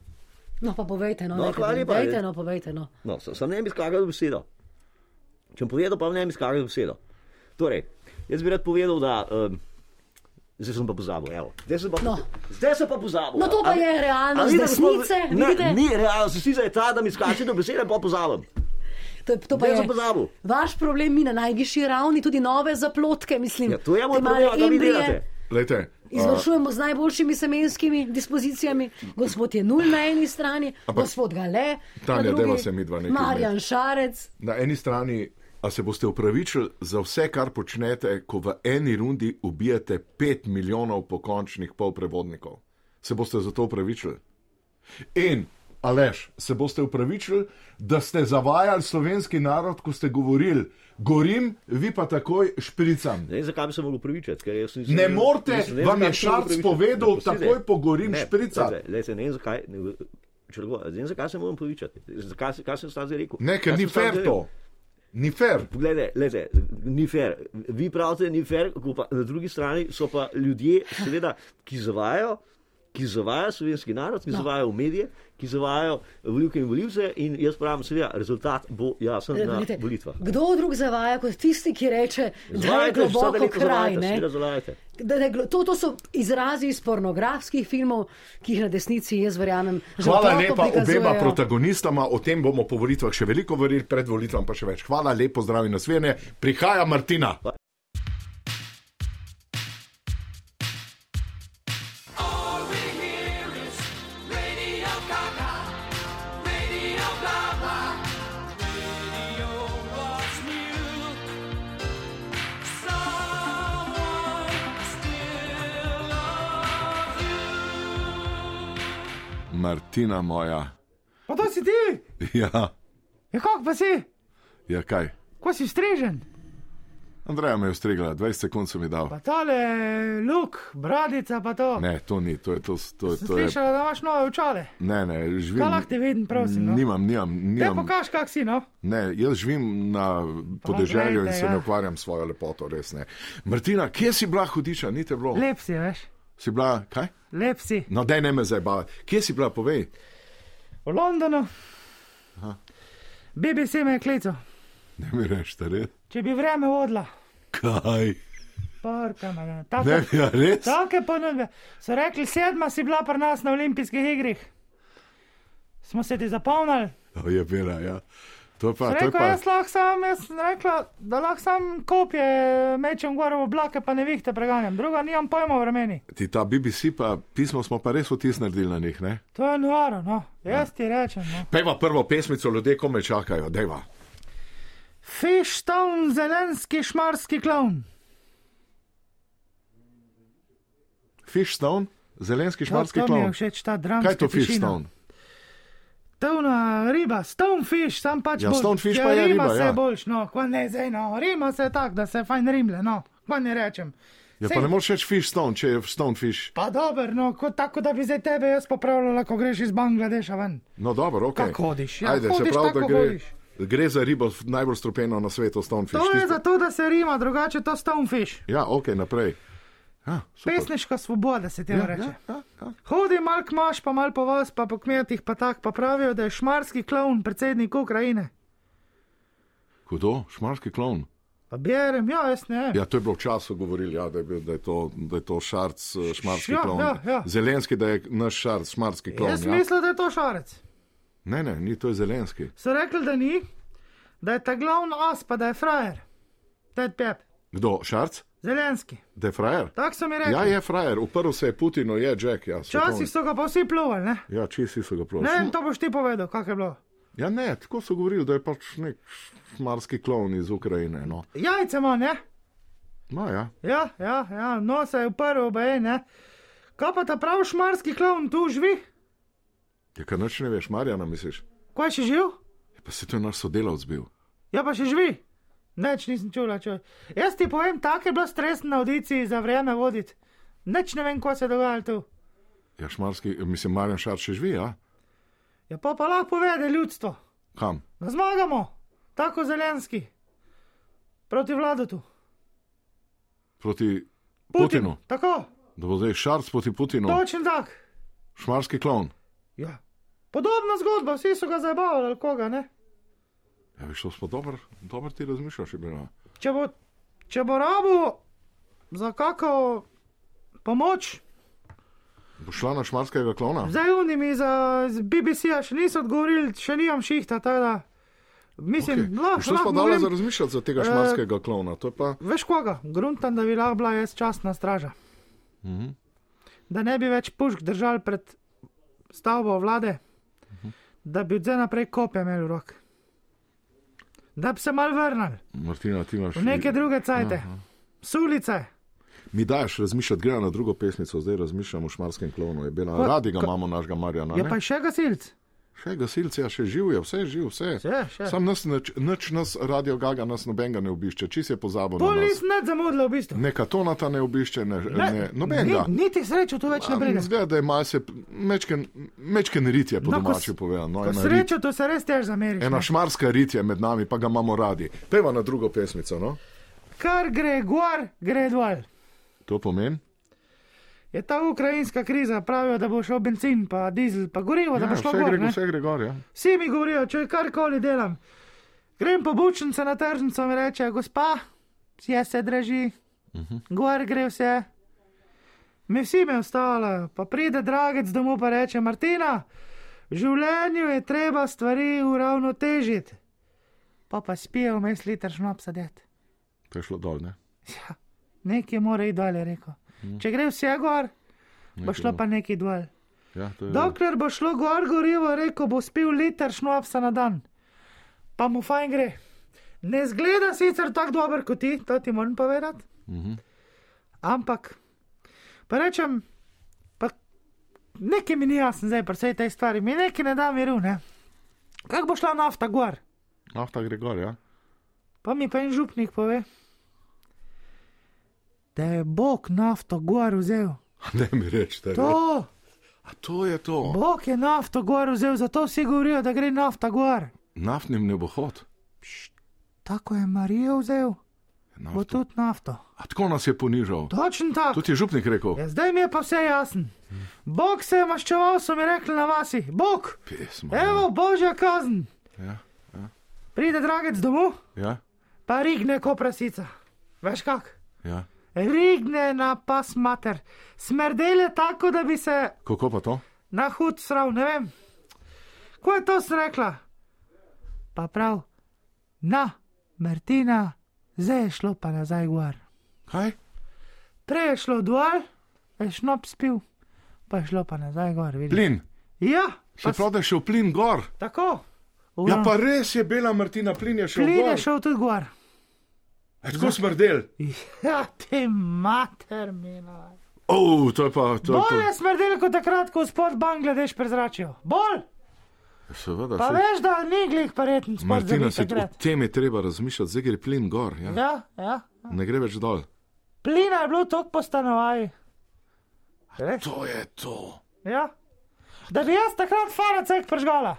No, pa povejte, no, No, nekaj, hvala lepa. dajte, no, povejte, no. No, sem, sem ne bi skakal besedo. Če bom povedal, pa ne bi skakal besedo. Torej, jaz bi rad povedal, da. Um, Zdaj sem pa pozabil, evo. Zdaj sem pa, No. zdaj sem pa pozabil. No, to pa A- je realnost gospod- desnice, Ne, vidite? ni realnost, desnica je ta, da mi skače do besede, pa pozabim. To, je- to pa je pozabil. vaš problem, mi na najvišji ravni, tudi nove zaplotke, mislim. Ja, to je moj problem, da vi delate. Lejte, Izvršujemo z najboljšimi semenskimi dispozicijami. Gospod je nul na eni strani, Ampak- gospod Gale, Tanja, na drugi, dajva se midva nekaj Marjan Šarec. na eni strani, a se boste upravičili za vse, kar počnete, ko v eni rundi ubijete pet milijonov pokončnih polprevodnikov. Se boste za to upravičili? In, Aleš, se boste upravičili, da ste zavajali slovenski narod, ko ste govorili, gorim, vi pa takoj špricam. Ne zakaj bi se mogel upravičiti. nisem- Ne morete, ne vam je Šarc povedal, Ne, pustite. takoj po gorim Ne, glejte, Ne vem, zakaj. Ne, ne zakaj se moram upravičiti. Zakaj, se- sem zdaj rekel? Ne, ker Kaj ni zdaj fair rekel? Ni fair. Poglejte, glejte, ni fair. Vi pravite, ni fair, pa na drugi strani so pa ljudje, seveda, ki zavajajo. Ki zavajajo slovenski narod, ki no. zavajajo medije, ki zavajajo volivke in volivce, in jaz pravim, seveda, rezultat bo jasen na Vidite, volitvah. Kdo drug zavaja kot tisti, ki reče, da je globoko kraj? zavajajte. Da je To, to so izrazi iz pornografskih filmov, ki jih na desnici, jaz verjamem, že Hvala lepa obema protagonistama, o tem bomo po volitvah še veliko govorili, pred volitvami pa še več. Hvala, lepo zdrav in nasvijenje. Prihaja Martina. All Martina moja. Pa to si ti, Ja, ja kako pa si, ja kaj. ko si strežen. Andreja me je ustregla, 20 sekund sem mi dal. Pa tale luk, bradica pa to. Ne, to ni, to je to. to, to je, slišala, da imaš nove očale. ne, ne, živim. Kaj lahko te vidim, prosim? No? Nimam, nimam, nimam. pokaž, kak si, no? Ne, jaz živim na podeželju in se ja. ne ukvarjam s svojo lepoto, res ne. Martina, kje si bila hudiča, ni te bilo? Lep si, veš, Si bila, kaj? lep si. No, daj ne me zdaj baviti. Kje si bila, povej? V Londonu. BBC me je klical, Ne mi reči, res. če bi vreme vodila. Kaj? Porka, me, Ne, tako. ja, res. Take ponudbe. So rekli, sedma si bila pri nas na olimpijskih igrih. Smo se ti zapomnili. O, je bila, ja. To pa, to Rekla, pa. jaz lahko sam, jaz sem rekla, da lahko sam kopje mečem gor v oblake, pa ne vihte preganjam. Druga nimam pojma o vremeni. Ti ta BBC, pa pismo smo pa res vtis naredili na njih, ne? To je noro, no. Jaz ti rečem, no. Pejva prvo pesmico, ljudje kome čakajo, dejva. Fishtown, zelenski šmarski klovn. Fishstone, zelenski To, šmarski dramska Kaj je to tišina. Fishstone? Tavna riba, stonefish, sam pač Ja, bolj. stonefish Ja, pa je rima riba, se ja. boljš, no, kva ne zdaj, no, rima se tak, da se fajn rimle, no, kva ne rečem. Ja, Sej- pa ne moreš reči Fishstone, če je Stonefish. Pa dober, no, kot tako, da bi zdaj tebe jaz popravljala, ko greš iz Bangladeša ven. No, dobro, ok. Kako hodiš? Ja, Ajde, se hodiš pravi, da gre, hodiš. gre za ribo najbolj stropeno na svetu, Stonefish. To je Tisto- zato, da se rima, drugače to stonefish. Ja, ok, naprej. Ja, super. Pesniška svoboda se temu Ja, reče. ja, ja, ja. Hodi mal k maš, pa mal po vas, pa po kmetih, pa tak, pa pravijo, da je šmarski klovn predsednik Ukrajine. Kdo? Šmarski klon. Pa berem, ja, jaz ne. Ja, to je bilo v času govorili, ja, da, je bil, da, je to, da je to šarc, eh, šmarski Ja, klon. ja, ja. Zelenski, da je naš šarc, šmarski klon. Jaz Ja. mislim, da je to šarec. Ne, ne, ni to je Zelenski. So rekli, da ni, da je ta glavni as, pa da je frajer. Ted Pep, Kdo? Šarc? Zelenski. Da je frajer? Tako so mi rekli. Ja, je frajer, uprl se je Putinu, je Jack. Ja. Včasih so ga pa vsi plovali, ne? Ja, čisi so ga Ne prosili. vem, to boš ti povedal, kako je bilo. Ja, ne, tako so govorili, da je pač nek šmarski klon iz Ukrajine. No, Jajce ima, ne? no ja. Ja, ja, ja, no se je uprl, bej, ne? Kaj pa ta prav šmarski klovn tu živi? Ja, kaj noč ne veš, Marjana, misliš? Kaj še živ? Ja, pa se to je naš sodelavc bil. Ja, pa še živi. Neč nisem čula, če. Jaz ti povem, tako je bilo stresno na audiciji za vreme voditi. Neč ne vem, kaj se dogaja tu. Ja, šmarski, mislim, Marjan Šarc še živi, ja? Ja, pa pa lahko povede ljudstvo. Kam? Da zmagamo, tako zelenski. Proti vladu tu. Proti Putinu. Putinu. Tako. Da bo zdaj šarc proti Putinu, Točen tak. šmarski klon. Ja. Podobna zgodba, vsi so ga zabavali, ali koga ne. Ja, veš, to smo dobro, dobro ti razmišljaš, bilo. Če bo, če bo rabo za kako pomoč, Bo šla na šmarskega klona? zdaj unimi za BBC-ja še niso odgovorili, še nimam šihta, tako da. Mislim, Okay. lahko, Što smo dali za razmišljati za tega Eh, šmarskega klona? To je pa. Veš koga? Gruntan, da bi lahko bila jaz častna straža. Mhm. Da ne bi več pušk držali pred stavbo vlade, Mhm. da bi od zdaj naprej kopje imeli v rok. Da bi se mal vrnili Martina, ti imaš. v neke druge cajte, sulice. Mi daješ razmišljati, gre na drugo pesmico, zdaj razmišljamo o šmarskem klonu. Je bila, radi ga ka- imamo, našega Marjana. Je ne? pa še gasilc. Še gasilci, ja, še živ je, vse je živ, vse. Še, še. Sam nas, nič, nič nas, radio Gaga, nas nobenega ne obišče, čist je pozabil. Pol na nas. nisem nič zamudila v bistvu. Ne katonata ne obišče, ne, ne, ne nobenega. Ni, niti srečo tu več ne pride. Zgleda, da je malce mečken, mečken rit je po No, domači povedano. No, ena rit- srečo to se res tež zameriš. Ena ne. šmarska rit je med nami, pa ga imamo radi. Peva na drugo pesmico, no? Kar gre gor, gre dol. To pomeni? Je ta ukrajinska kriza, pravijo, da bo šel benzin, pa dizel, pa gorivo, da Ja, bo šlo vse gor. gre, ne. vse gre gor, ja. Vsi mi govorijo, če karkoli delam. Grem po bučnice na tržnico in reče, gospa, vse se draži, uh -huh. gor gre vse. Mi vsi me ostalo, pa pride dragec domov pa reče, Martina, v življenju je treba stvari uravnotežiti. Pa pa spijo vmes liter šnopsa det. To je šlo dol, ne? Ja, nekaj mora iti dol, je rekel. Če gre vse gor, bo šlo pa nekaj dol. Ja. Dokler bo šlo gor gorivo, rekel bo spil liter šnopsa na dan. Pa mu fajn gre. Ne zgleda sicer tako dober kot ti, to ti moram povedati. Mhm. Ampak, pa rečem, pa nekaj mi ni jasno zdaj pri vsej tej stvari, mi nekaj ne da miru, ne. Kako bo šla nafta gor? Nafta gre gor, ja. Pa mi pa en župnik pove, da je Bog nafto gor vzel. Ne mi reči, da je. To, A to je to. Bog je nafto gor vzel, zato vsi govorijo, da gre nafta gor. Naftnim nebohod. Tako je Marijo vzel, bo Nafto. tudi nafto. A tako nas je ponižal. Točno tako. Tudi je župnik rekel. Ja, zdaj mi je pa vse jasno. Bog se je maščeval, so mi rekli na vasi. Bog, Pesma. evo božja kazen. Ja, Pride dragec domov, ja, pa rigne ko prasica. Veš kak? ja. Rigne na pas mater. Smrdele tako, da bi se Kako pa to? na hud srav, ne vem. Ko je to sem rekla? Pa prav, na, Martina, zdaj je šlo pa nazaj gor. Kaj? Prej je šlo dol, je šnop spil, pa je šlo pa nazaj gor. Vidiš? Plin. Ja, Se pa pravi, da je šel plin gor. tako. Ja, pa res je bila Martina, plin je šel Plin gor. je šel tudi gor. Je tako smrdel. Ja, ti mater mina. Oh, to je pa. To Bolj je smrdel kot takrat, ko spod Bangladeš prezračijo. Bolj! Seveda. Pa saj- veš, da ni glih pareten spod Martina, se o tem je treba razmišljati, zdaj gre plin gor. Ja. Ja, ja. Ne gre več dol. Plina je bilo toliko po stanovaji. Res? To je to. Ja. Da bi jaz takrat faracek pržgala.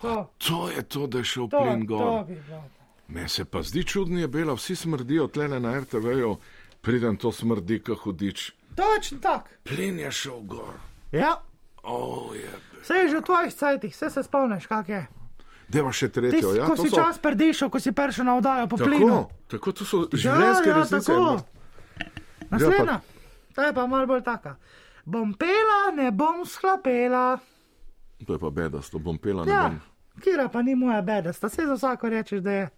To, To je to, da je šel to, plin to gor. bi bilo. Me se pa zdi čudno, je bila, vsi smrdijo tlele na RTV-ju, pridem to smrdi, kot hudič. Točno tak. Plin je šel gor. Ja, Oh, je. vse je že v tvojih cajtih, vse se spomniš, kak je. Deva še tretjo, ja, ko si so. čas predišel, ko si prišel na oddajo po plinu. Tako, tako, to so življenjske ja, resnice. tako. Naslednja, ta je pa malo bolj taka. Bom pela, ne bom sklapela. To je pa bedasto, bom pela na Ja, dan. kira pa ni moja beda, sta se za vsako rečeš, da je.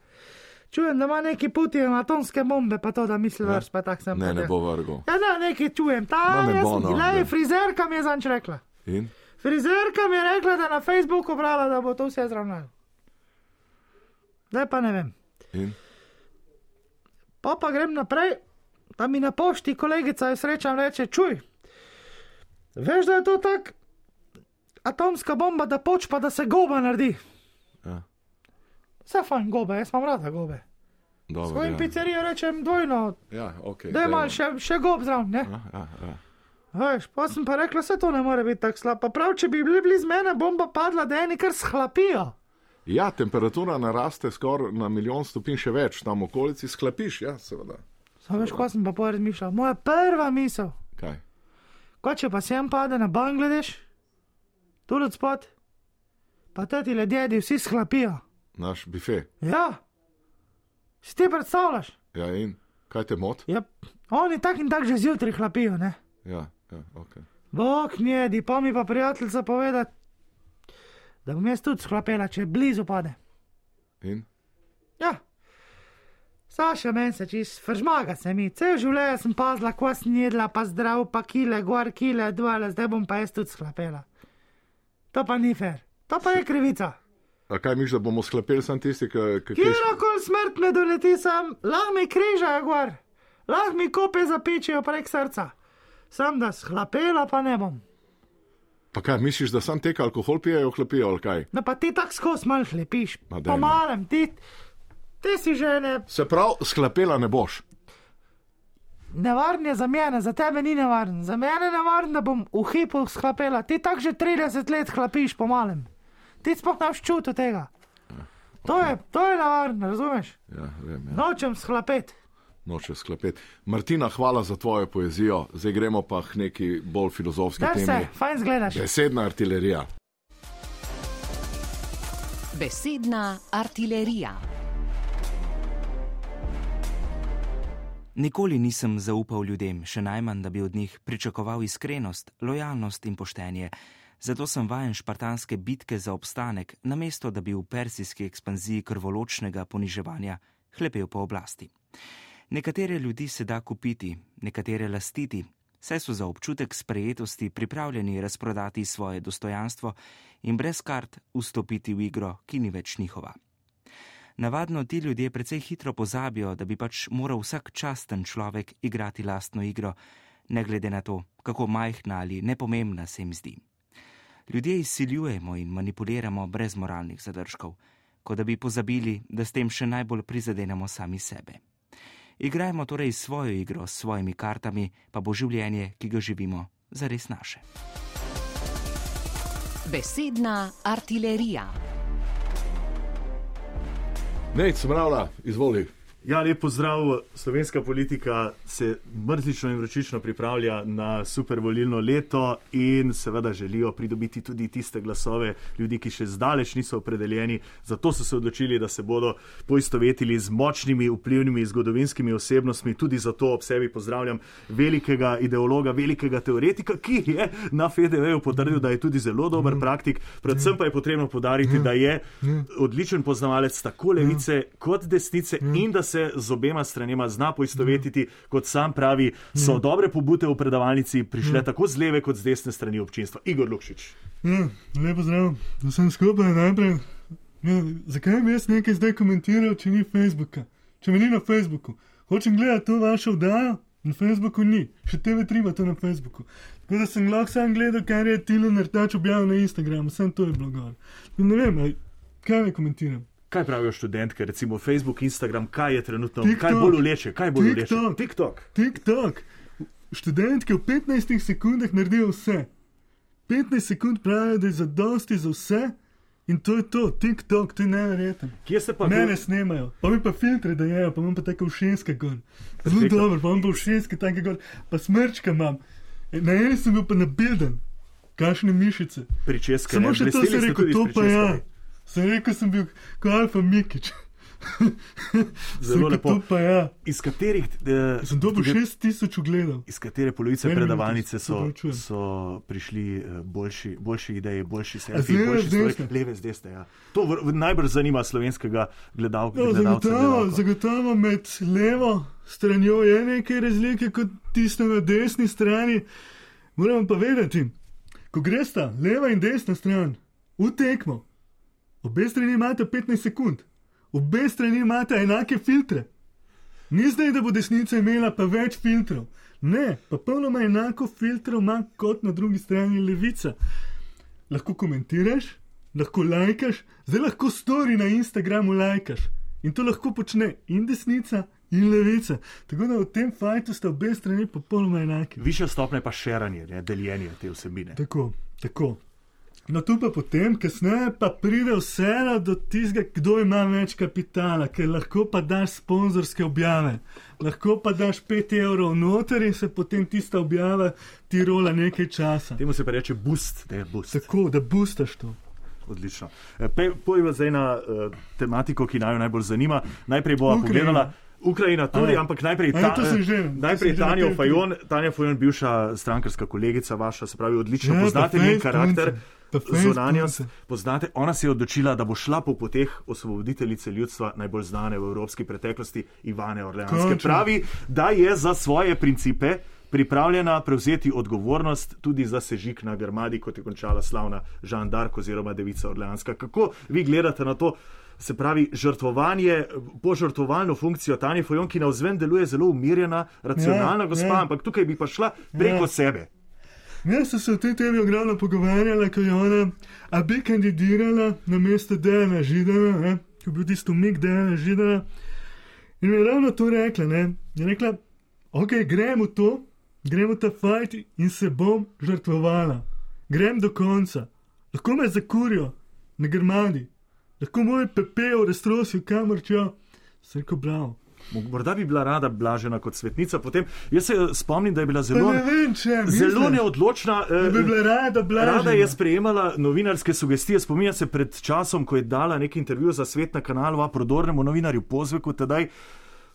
Čujem, da ima neki Putin atomske bombe, pa to, da misli vrš, pa tak sem. Ne, ne bo vrgo. Ja, ne, nekaj čujem, ta Ma ne je bo, no, le, frizerka mi je zanč rekla. In? Frizerka mi je rekla, da je na Facebooku brala, da bo to vse zravnalo. Zdaj pa ne vem. In? Pa pa grem naprej, tam mi na pošti kolegica jo srečam reče, čuj. Veš, da je to tak atomska bomba, da poč pa da se goba naredi. Vse fajn gobe, jaz imam rada gobe. Dobro, Svojim ja. pizzerijo rečem dvojno, Ja, ok. da je mal še, še gob zraven, ne? Veš, pa sem pa rekla, se to ne more biti tako slabo. Prav, če bi bili blizu mene, bomba padla, da eni kar shlapijo. ja, temperatura naraste skoraj na milijon stopinj še več, tam okolici sklapiš, ja, seveda. Samo veš, ko sem pa porazmišljala. Moja prva misel, Kaj? Ko če pa sem pade na Bangladeš, tu od spod, pa ti ljudje vsi sklapijo. Naš bife. Ja, si ti predstavljaš? Ja, in kaj te moti? Ja, oni tak in tak že zjutraj hlapijo, ne? Ja, ja, ok. Bog njedi, pa mi pa prijateljica poveda, da bom jaz tudi sklapela, če blizu pade. In? Ja. Saša, meni se čist, fržmaga se mi, cel življenje sem pazila, ko sem jedla, pa zdrav, pa kile, gor kile, dvale, zdaj bom pa jaz tudi sklapela. To pa ni fair, to pa je krivica. A kaj miš, da bomo sklepeli sam tisti, ki ki- Kjerkoli smrt me doleti sam, lahko mi križajo gor, lahko mi kope zapičijo prek srca. Sam da sklapela pa ne bom. Pa kaj misliš, da sam tek alkohol pijejo, hlapijo ali kaj? No pa ti tako skos mal hlepiš, Ma daj, no. pomalem ti, ti si že ne, Se pravi, sklepela ne boš. nevaren je za mene, za tebe ni nevaren, za mene je nevaren, da bom v hipu sklapela, ti tako že 30 let hlapiš pomalem. Ti sploh ne čuti tega. To je, to je nevarno, razumeš? Ja, vem, ja. Nočem sklapeti. Noče sklepeti. Martina, hvala za tvojo poezijo. Zdaj gremo pa k neki bolj filozofski Da se, temi. fajn zgledaš. Besedna artilerija. Besedna artilerija. Nikoli nisem zaupal ljudem, še najmanj, da bi od njih pričakoval iskrenost, lojalnost in poštenje. Zato sem vajen špartanske bitke za obstanek, namesto da bi v persijski ekspanziji krvoločnega poniževanja hlepel po oblasti. Nekatere ljudi se da kupiti, nekatere lastiti, saj so za občutek sprejetosti pripravljeni razprodati svoje dostojanstvo in brez kart vstopiti v igro, ki ni več njihova. Navadno ti ljudje precej hitro pozabijo, da bi pač moral vsak časten človek igrati lastno igro, ne glede na to, kako majhna ali nepomembna se jim zdi. Ljudje izsiljujemo in manipuliramo brez moralnih zadržkov, kot da bi pozabili, da s tem še najbolj prizadenemo sami sebe. Igrajmo torej svojo igro s svojimi kartami, pa bo življenje, ki ga živimo, zares naše. Besedna artilerija. Nec, smravla, izvoli. Ja, lep pozdrav. Slovenska politika se mrzlično in vročično pripravlja na super volilno leto in seveda želijo pridobiti tudi tiste glasove ljudi, ki še zdaleč niso opredeljeni. Zato so se odločili, da se bodo poistovetili z močnimi, vplivnimi zgodovinskimi osebnostmi. Tudi zato ob sebi pozdravljam velikega ideologa, velikega teoretika, ki je na FDV-ju potrdil, da je tudi zelo dober praktik. Predvsem pa je potrebno podariti, da je odličen poznavalec tako levice kot desnice in da se z obema stranema zna poistovetiti, kot sam pravi, so dobre pobute v predavalnici prišle tako z leve kot z desne strani občinstva. Igor Lukšič. Ja, lepo zdrav, vsem skupaj najprej. Ja, zakaj bi jaz nekaj zdaj komentiral, če ni Facebooka? Če me ni na Facebooku. Hočem gledati to vašo oddajo, na Facebooku ni, še TV3 ima to na Facebooku. Tako da sem lahko sam gledal, kar je Tilo Nertač objavil na Instagramu, sem to je bilo gor. Tako da Ne vem, kaj naj komentiram. Kaj pravijo študentke, recimo Facebook, Instagram, kaj je trenutno, TikTok. kaj bolj uleče, kaj bolj uleče? TikTok. TikTok. TikTok. Študentke v 15 sekundah naredijo vse. 15 sekund pravijo, da je zadosti za vse. In to je to, TikTok, to je neverjetno. Kje se pa Mene snemajo, pa mi pa filtre dajejo, pa imam pa tako všenska gor. Zelo Perfektno. dobro, pa imam pa všenske take gor, pa smrčka imam. E, Na eni sem bil pa nabilden, kakšne mišice. Pričeske, Samo ne? še to Blesteli sem ste rekel, tudi s to pa ja. Sem rekel, sem bil kot Alfa Mikič. Zelo lepo. pa ja. Iz katerih. Eh, Sem dobil 6000 ogledov. Iz katere polovice Meni predavalnice so, so prišli eh, boljši, boljši ideji, boljši selfi, leve, boljši stvari. Leve z desne, ja. To v, v, najbolj zanima slovenskega gledalca. No, zagotovo, zagotovo med levo stranjo je nekaj razlike kot tisto na desni strani. Moramo pa vedeti, ko gresta leva in desna stran v tekmo, obe strani imate 15 sekund, obe strani imate enake filtre. Ni zdaj, da bo desnica imela pa več filtrov. Ne, pa polnoma enako filtrov ima kot na drugi strani levica. Lahko komentiraš, lahko lajkaš, zdaj lahko stori na Instagramu lajkaš. In to lahko počne in desnica, in levica. Tako da v tem fajtu sta obe strani popolnoma enaki. Višja stopnja pa širanje, deljenje te vsebine. Tako, tako. No, tu pa potem, kasneje pa pride vseeno do tistega, kdo ima več kapitala, ker lahko pa daš sponzorske objave, lahko pa daš 5 evrov noter in se potem tista objava ti rola nekaj časa. Temu se pa reče boost, ne boost. Tako, da boostaš to. Odlično. E, Pojdiva zdaj na uh, tematiko, ki naj jo najbolj zanima. Najprej Ukrajina. pogledala. Ukrajina tudi, A, ampak najprej, a, to sem že- to najprej sem že na Tanja Fajon, Tanja Fajon, bivša strankarska kolegica vaša, se pravi, odlično Ja, poznate njen karakter, punce, fejst zunanjost, poznate. Ona se je odločila, da bo šla po poteh osvoboditeljice ljudstva, najbolj znane v evropski preteklosti, Ivane Orleanske. Končno. Pravi, da je za svoje principe pripravljena prevzeti odgovornost tudi za sežig na Grmadi, kot je končala slavna Žan Dark oziroma Devica Orleanska. Kako vi gledate na to? Se pravi, žrtvovanje, požrtvovalno funkcijo Tanja Fajon, ki na vzven deluje zelo umirjena, racionalna Ja, gospa, ja. ampak tukaj bi pa šla preko Ja. sebe. Jaz sem se o tej temi ogromno pogovarjala, ko je ona, a bi kandidirala na mesto Dejana Židana, ne? ko je bil tisto umik Dejana Židana. In mi je ravno to rekla, ne? Je rekla, ok, grem v to, grem v ta fajt in se bom žrtvovala. Grem do konca. Lahko me zakurijo na grmadi, lahko moj pepel raztrosijo kamor čo. Srko bravo. Morda bi bila rada blažena kot svetnica, potem jaz se eh, spomnim, da je bila zelo, ne vem, če, zelo neodločna. eh, Da bi bila rada blažena. Rada je sprejemala novinarske sugestije. Spominja se pred časom, ko je dala nek intervju za svet na kanalu, a prodornemu novinarju Pozveku, tedaj,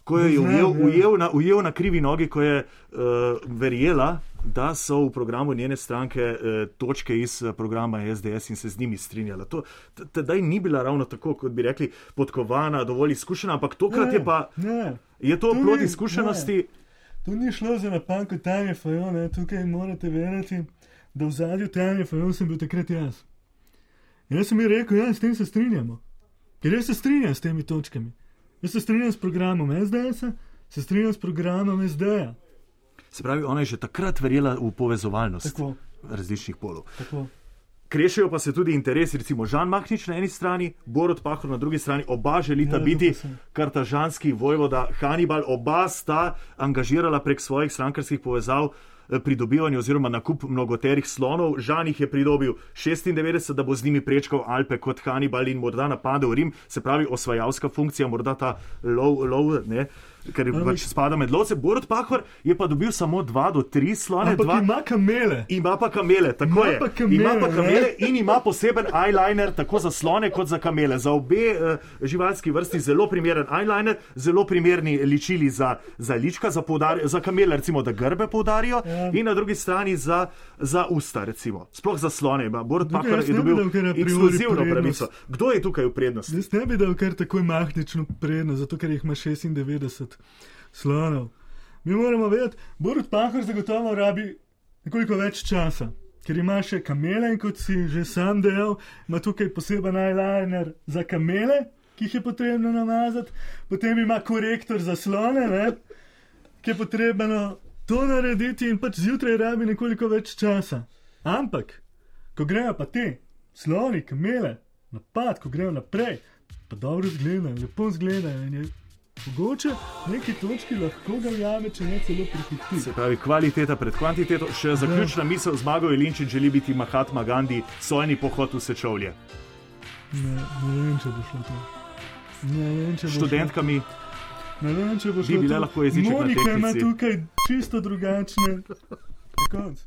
ko jo je ujel, ujel, na, ujel na krivi nogi, ko je uh, verjela, da so v programu njene stranke uh, točke iz eh, programa SDS in se z njimi strinjala. To tedaj ni bila ravno tako, kot bi rekli, podkovana, dovolj izkušena, ampak tokrat je pa. Ne, Je to To plod ni- izkušenosti? ne. Tu ni šlo za napako Tanja Fajon, ne. tukaj morate verjeti, da v zadju Tanja Fajon sem bil takrat jaz. In jaz sem ji rekel, ja, s tem se strinjamo. Ker jaz se strinjam s temi točkami. Jaz se strinjam s programom SDS-a, se strinjam s programom SD-ja. Se pravi, ona je že takrat verjela v povezovalnost Tako. različnih polov. Tako. Krešejo pa se tudi interesi, recimo Žan Mahnič na eni strani, Borod Pahor na drugi strani, oba želita Ja, ja, biti kartažanski vojvoda Hannibal, oba sta angažirala prek svojih strankarskih povezav eh, pridobivanje oziroma nakup mnogoterih slonov. Žan jih je pridobil 96, da bo z njimi prečkal Alpe kot Hannibal in morda napadel Rim, se pravi osvajalska funkcija, morda ta lov, lov ne. Ker Ampak- pač spada med lovce. Borod Pahor je pa dobil samo dva do tri slone. Ampak dva, ima kamele. Ima pa kamele, tako Ima je. pa kamele, ima pa ne? kamele in ima poseben eyeliner, tako za slone kot za kamele. Za obe uh, živalski vrsti zelo primeren eyeliner, zelo primerni ličili za, za lička, za, poudar, za kamele, recimo, da grbe poudarijo, Ja. in na drugi strani za, za usta, recimo. Sploh za slone. ima. Borod jaz je ne bi dobil ekskluzivno pravico. Kdo je tukaj v prednosti? Jaz ne bi dal kar takoj mahnično prednost, zato ker jih ima 96 slonov. Mi moramo vedeti, Borut Pahor zagotovo rabi nekoliko več časa, ker ima še kamele in kot si že sam dejal, ima tukaj poseben eyeliner za kamele, ki jih je potrebno namazati, potem ima korektor za slone, ne, ki je potrebno to narediti in pač zjutraj rabi nekoliko več časa. Ampak, ko grejo pa te sloni, kamele, napad, ko grejo naprej, pa dobro izgledajo, lepo izgledajo in je mogoče v neki točki lahko ga jame, če ne celo prehiti. Se pravi, kvaliteta pred kvantiteto. Še zaključna misel, zmagal je Linčin, želi biti Mahatma Gandhi, sojni pohod v Sečovlje. Ne, ne vem, če bo šlo to. Ne vem, če bo šlo. Študentkami Ne vem, če bo bi šlo bile to. lahko jeziček na Monika ima tukaj čisto drugačne. Na koncu.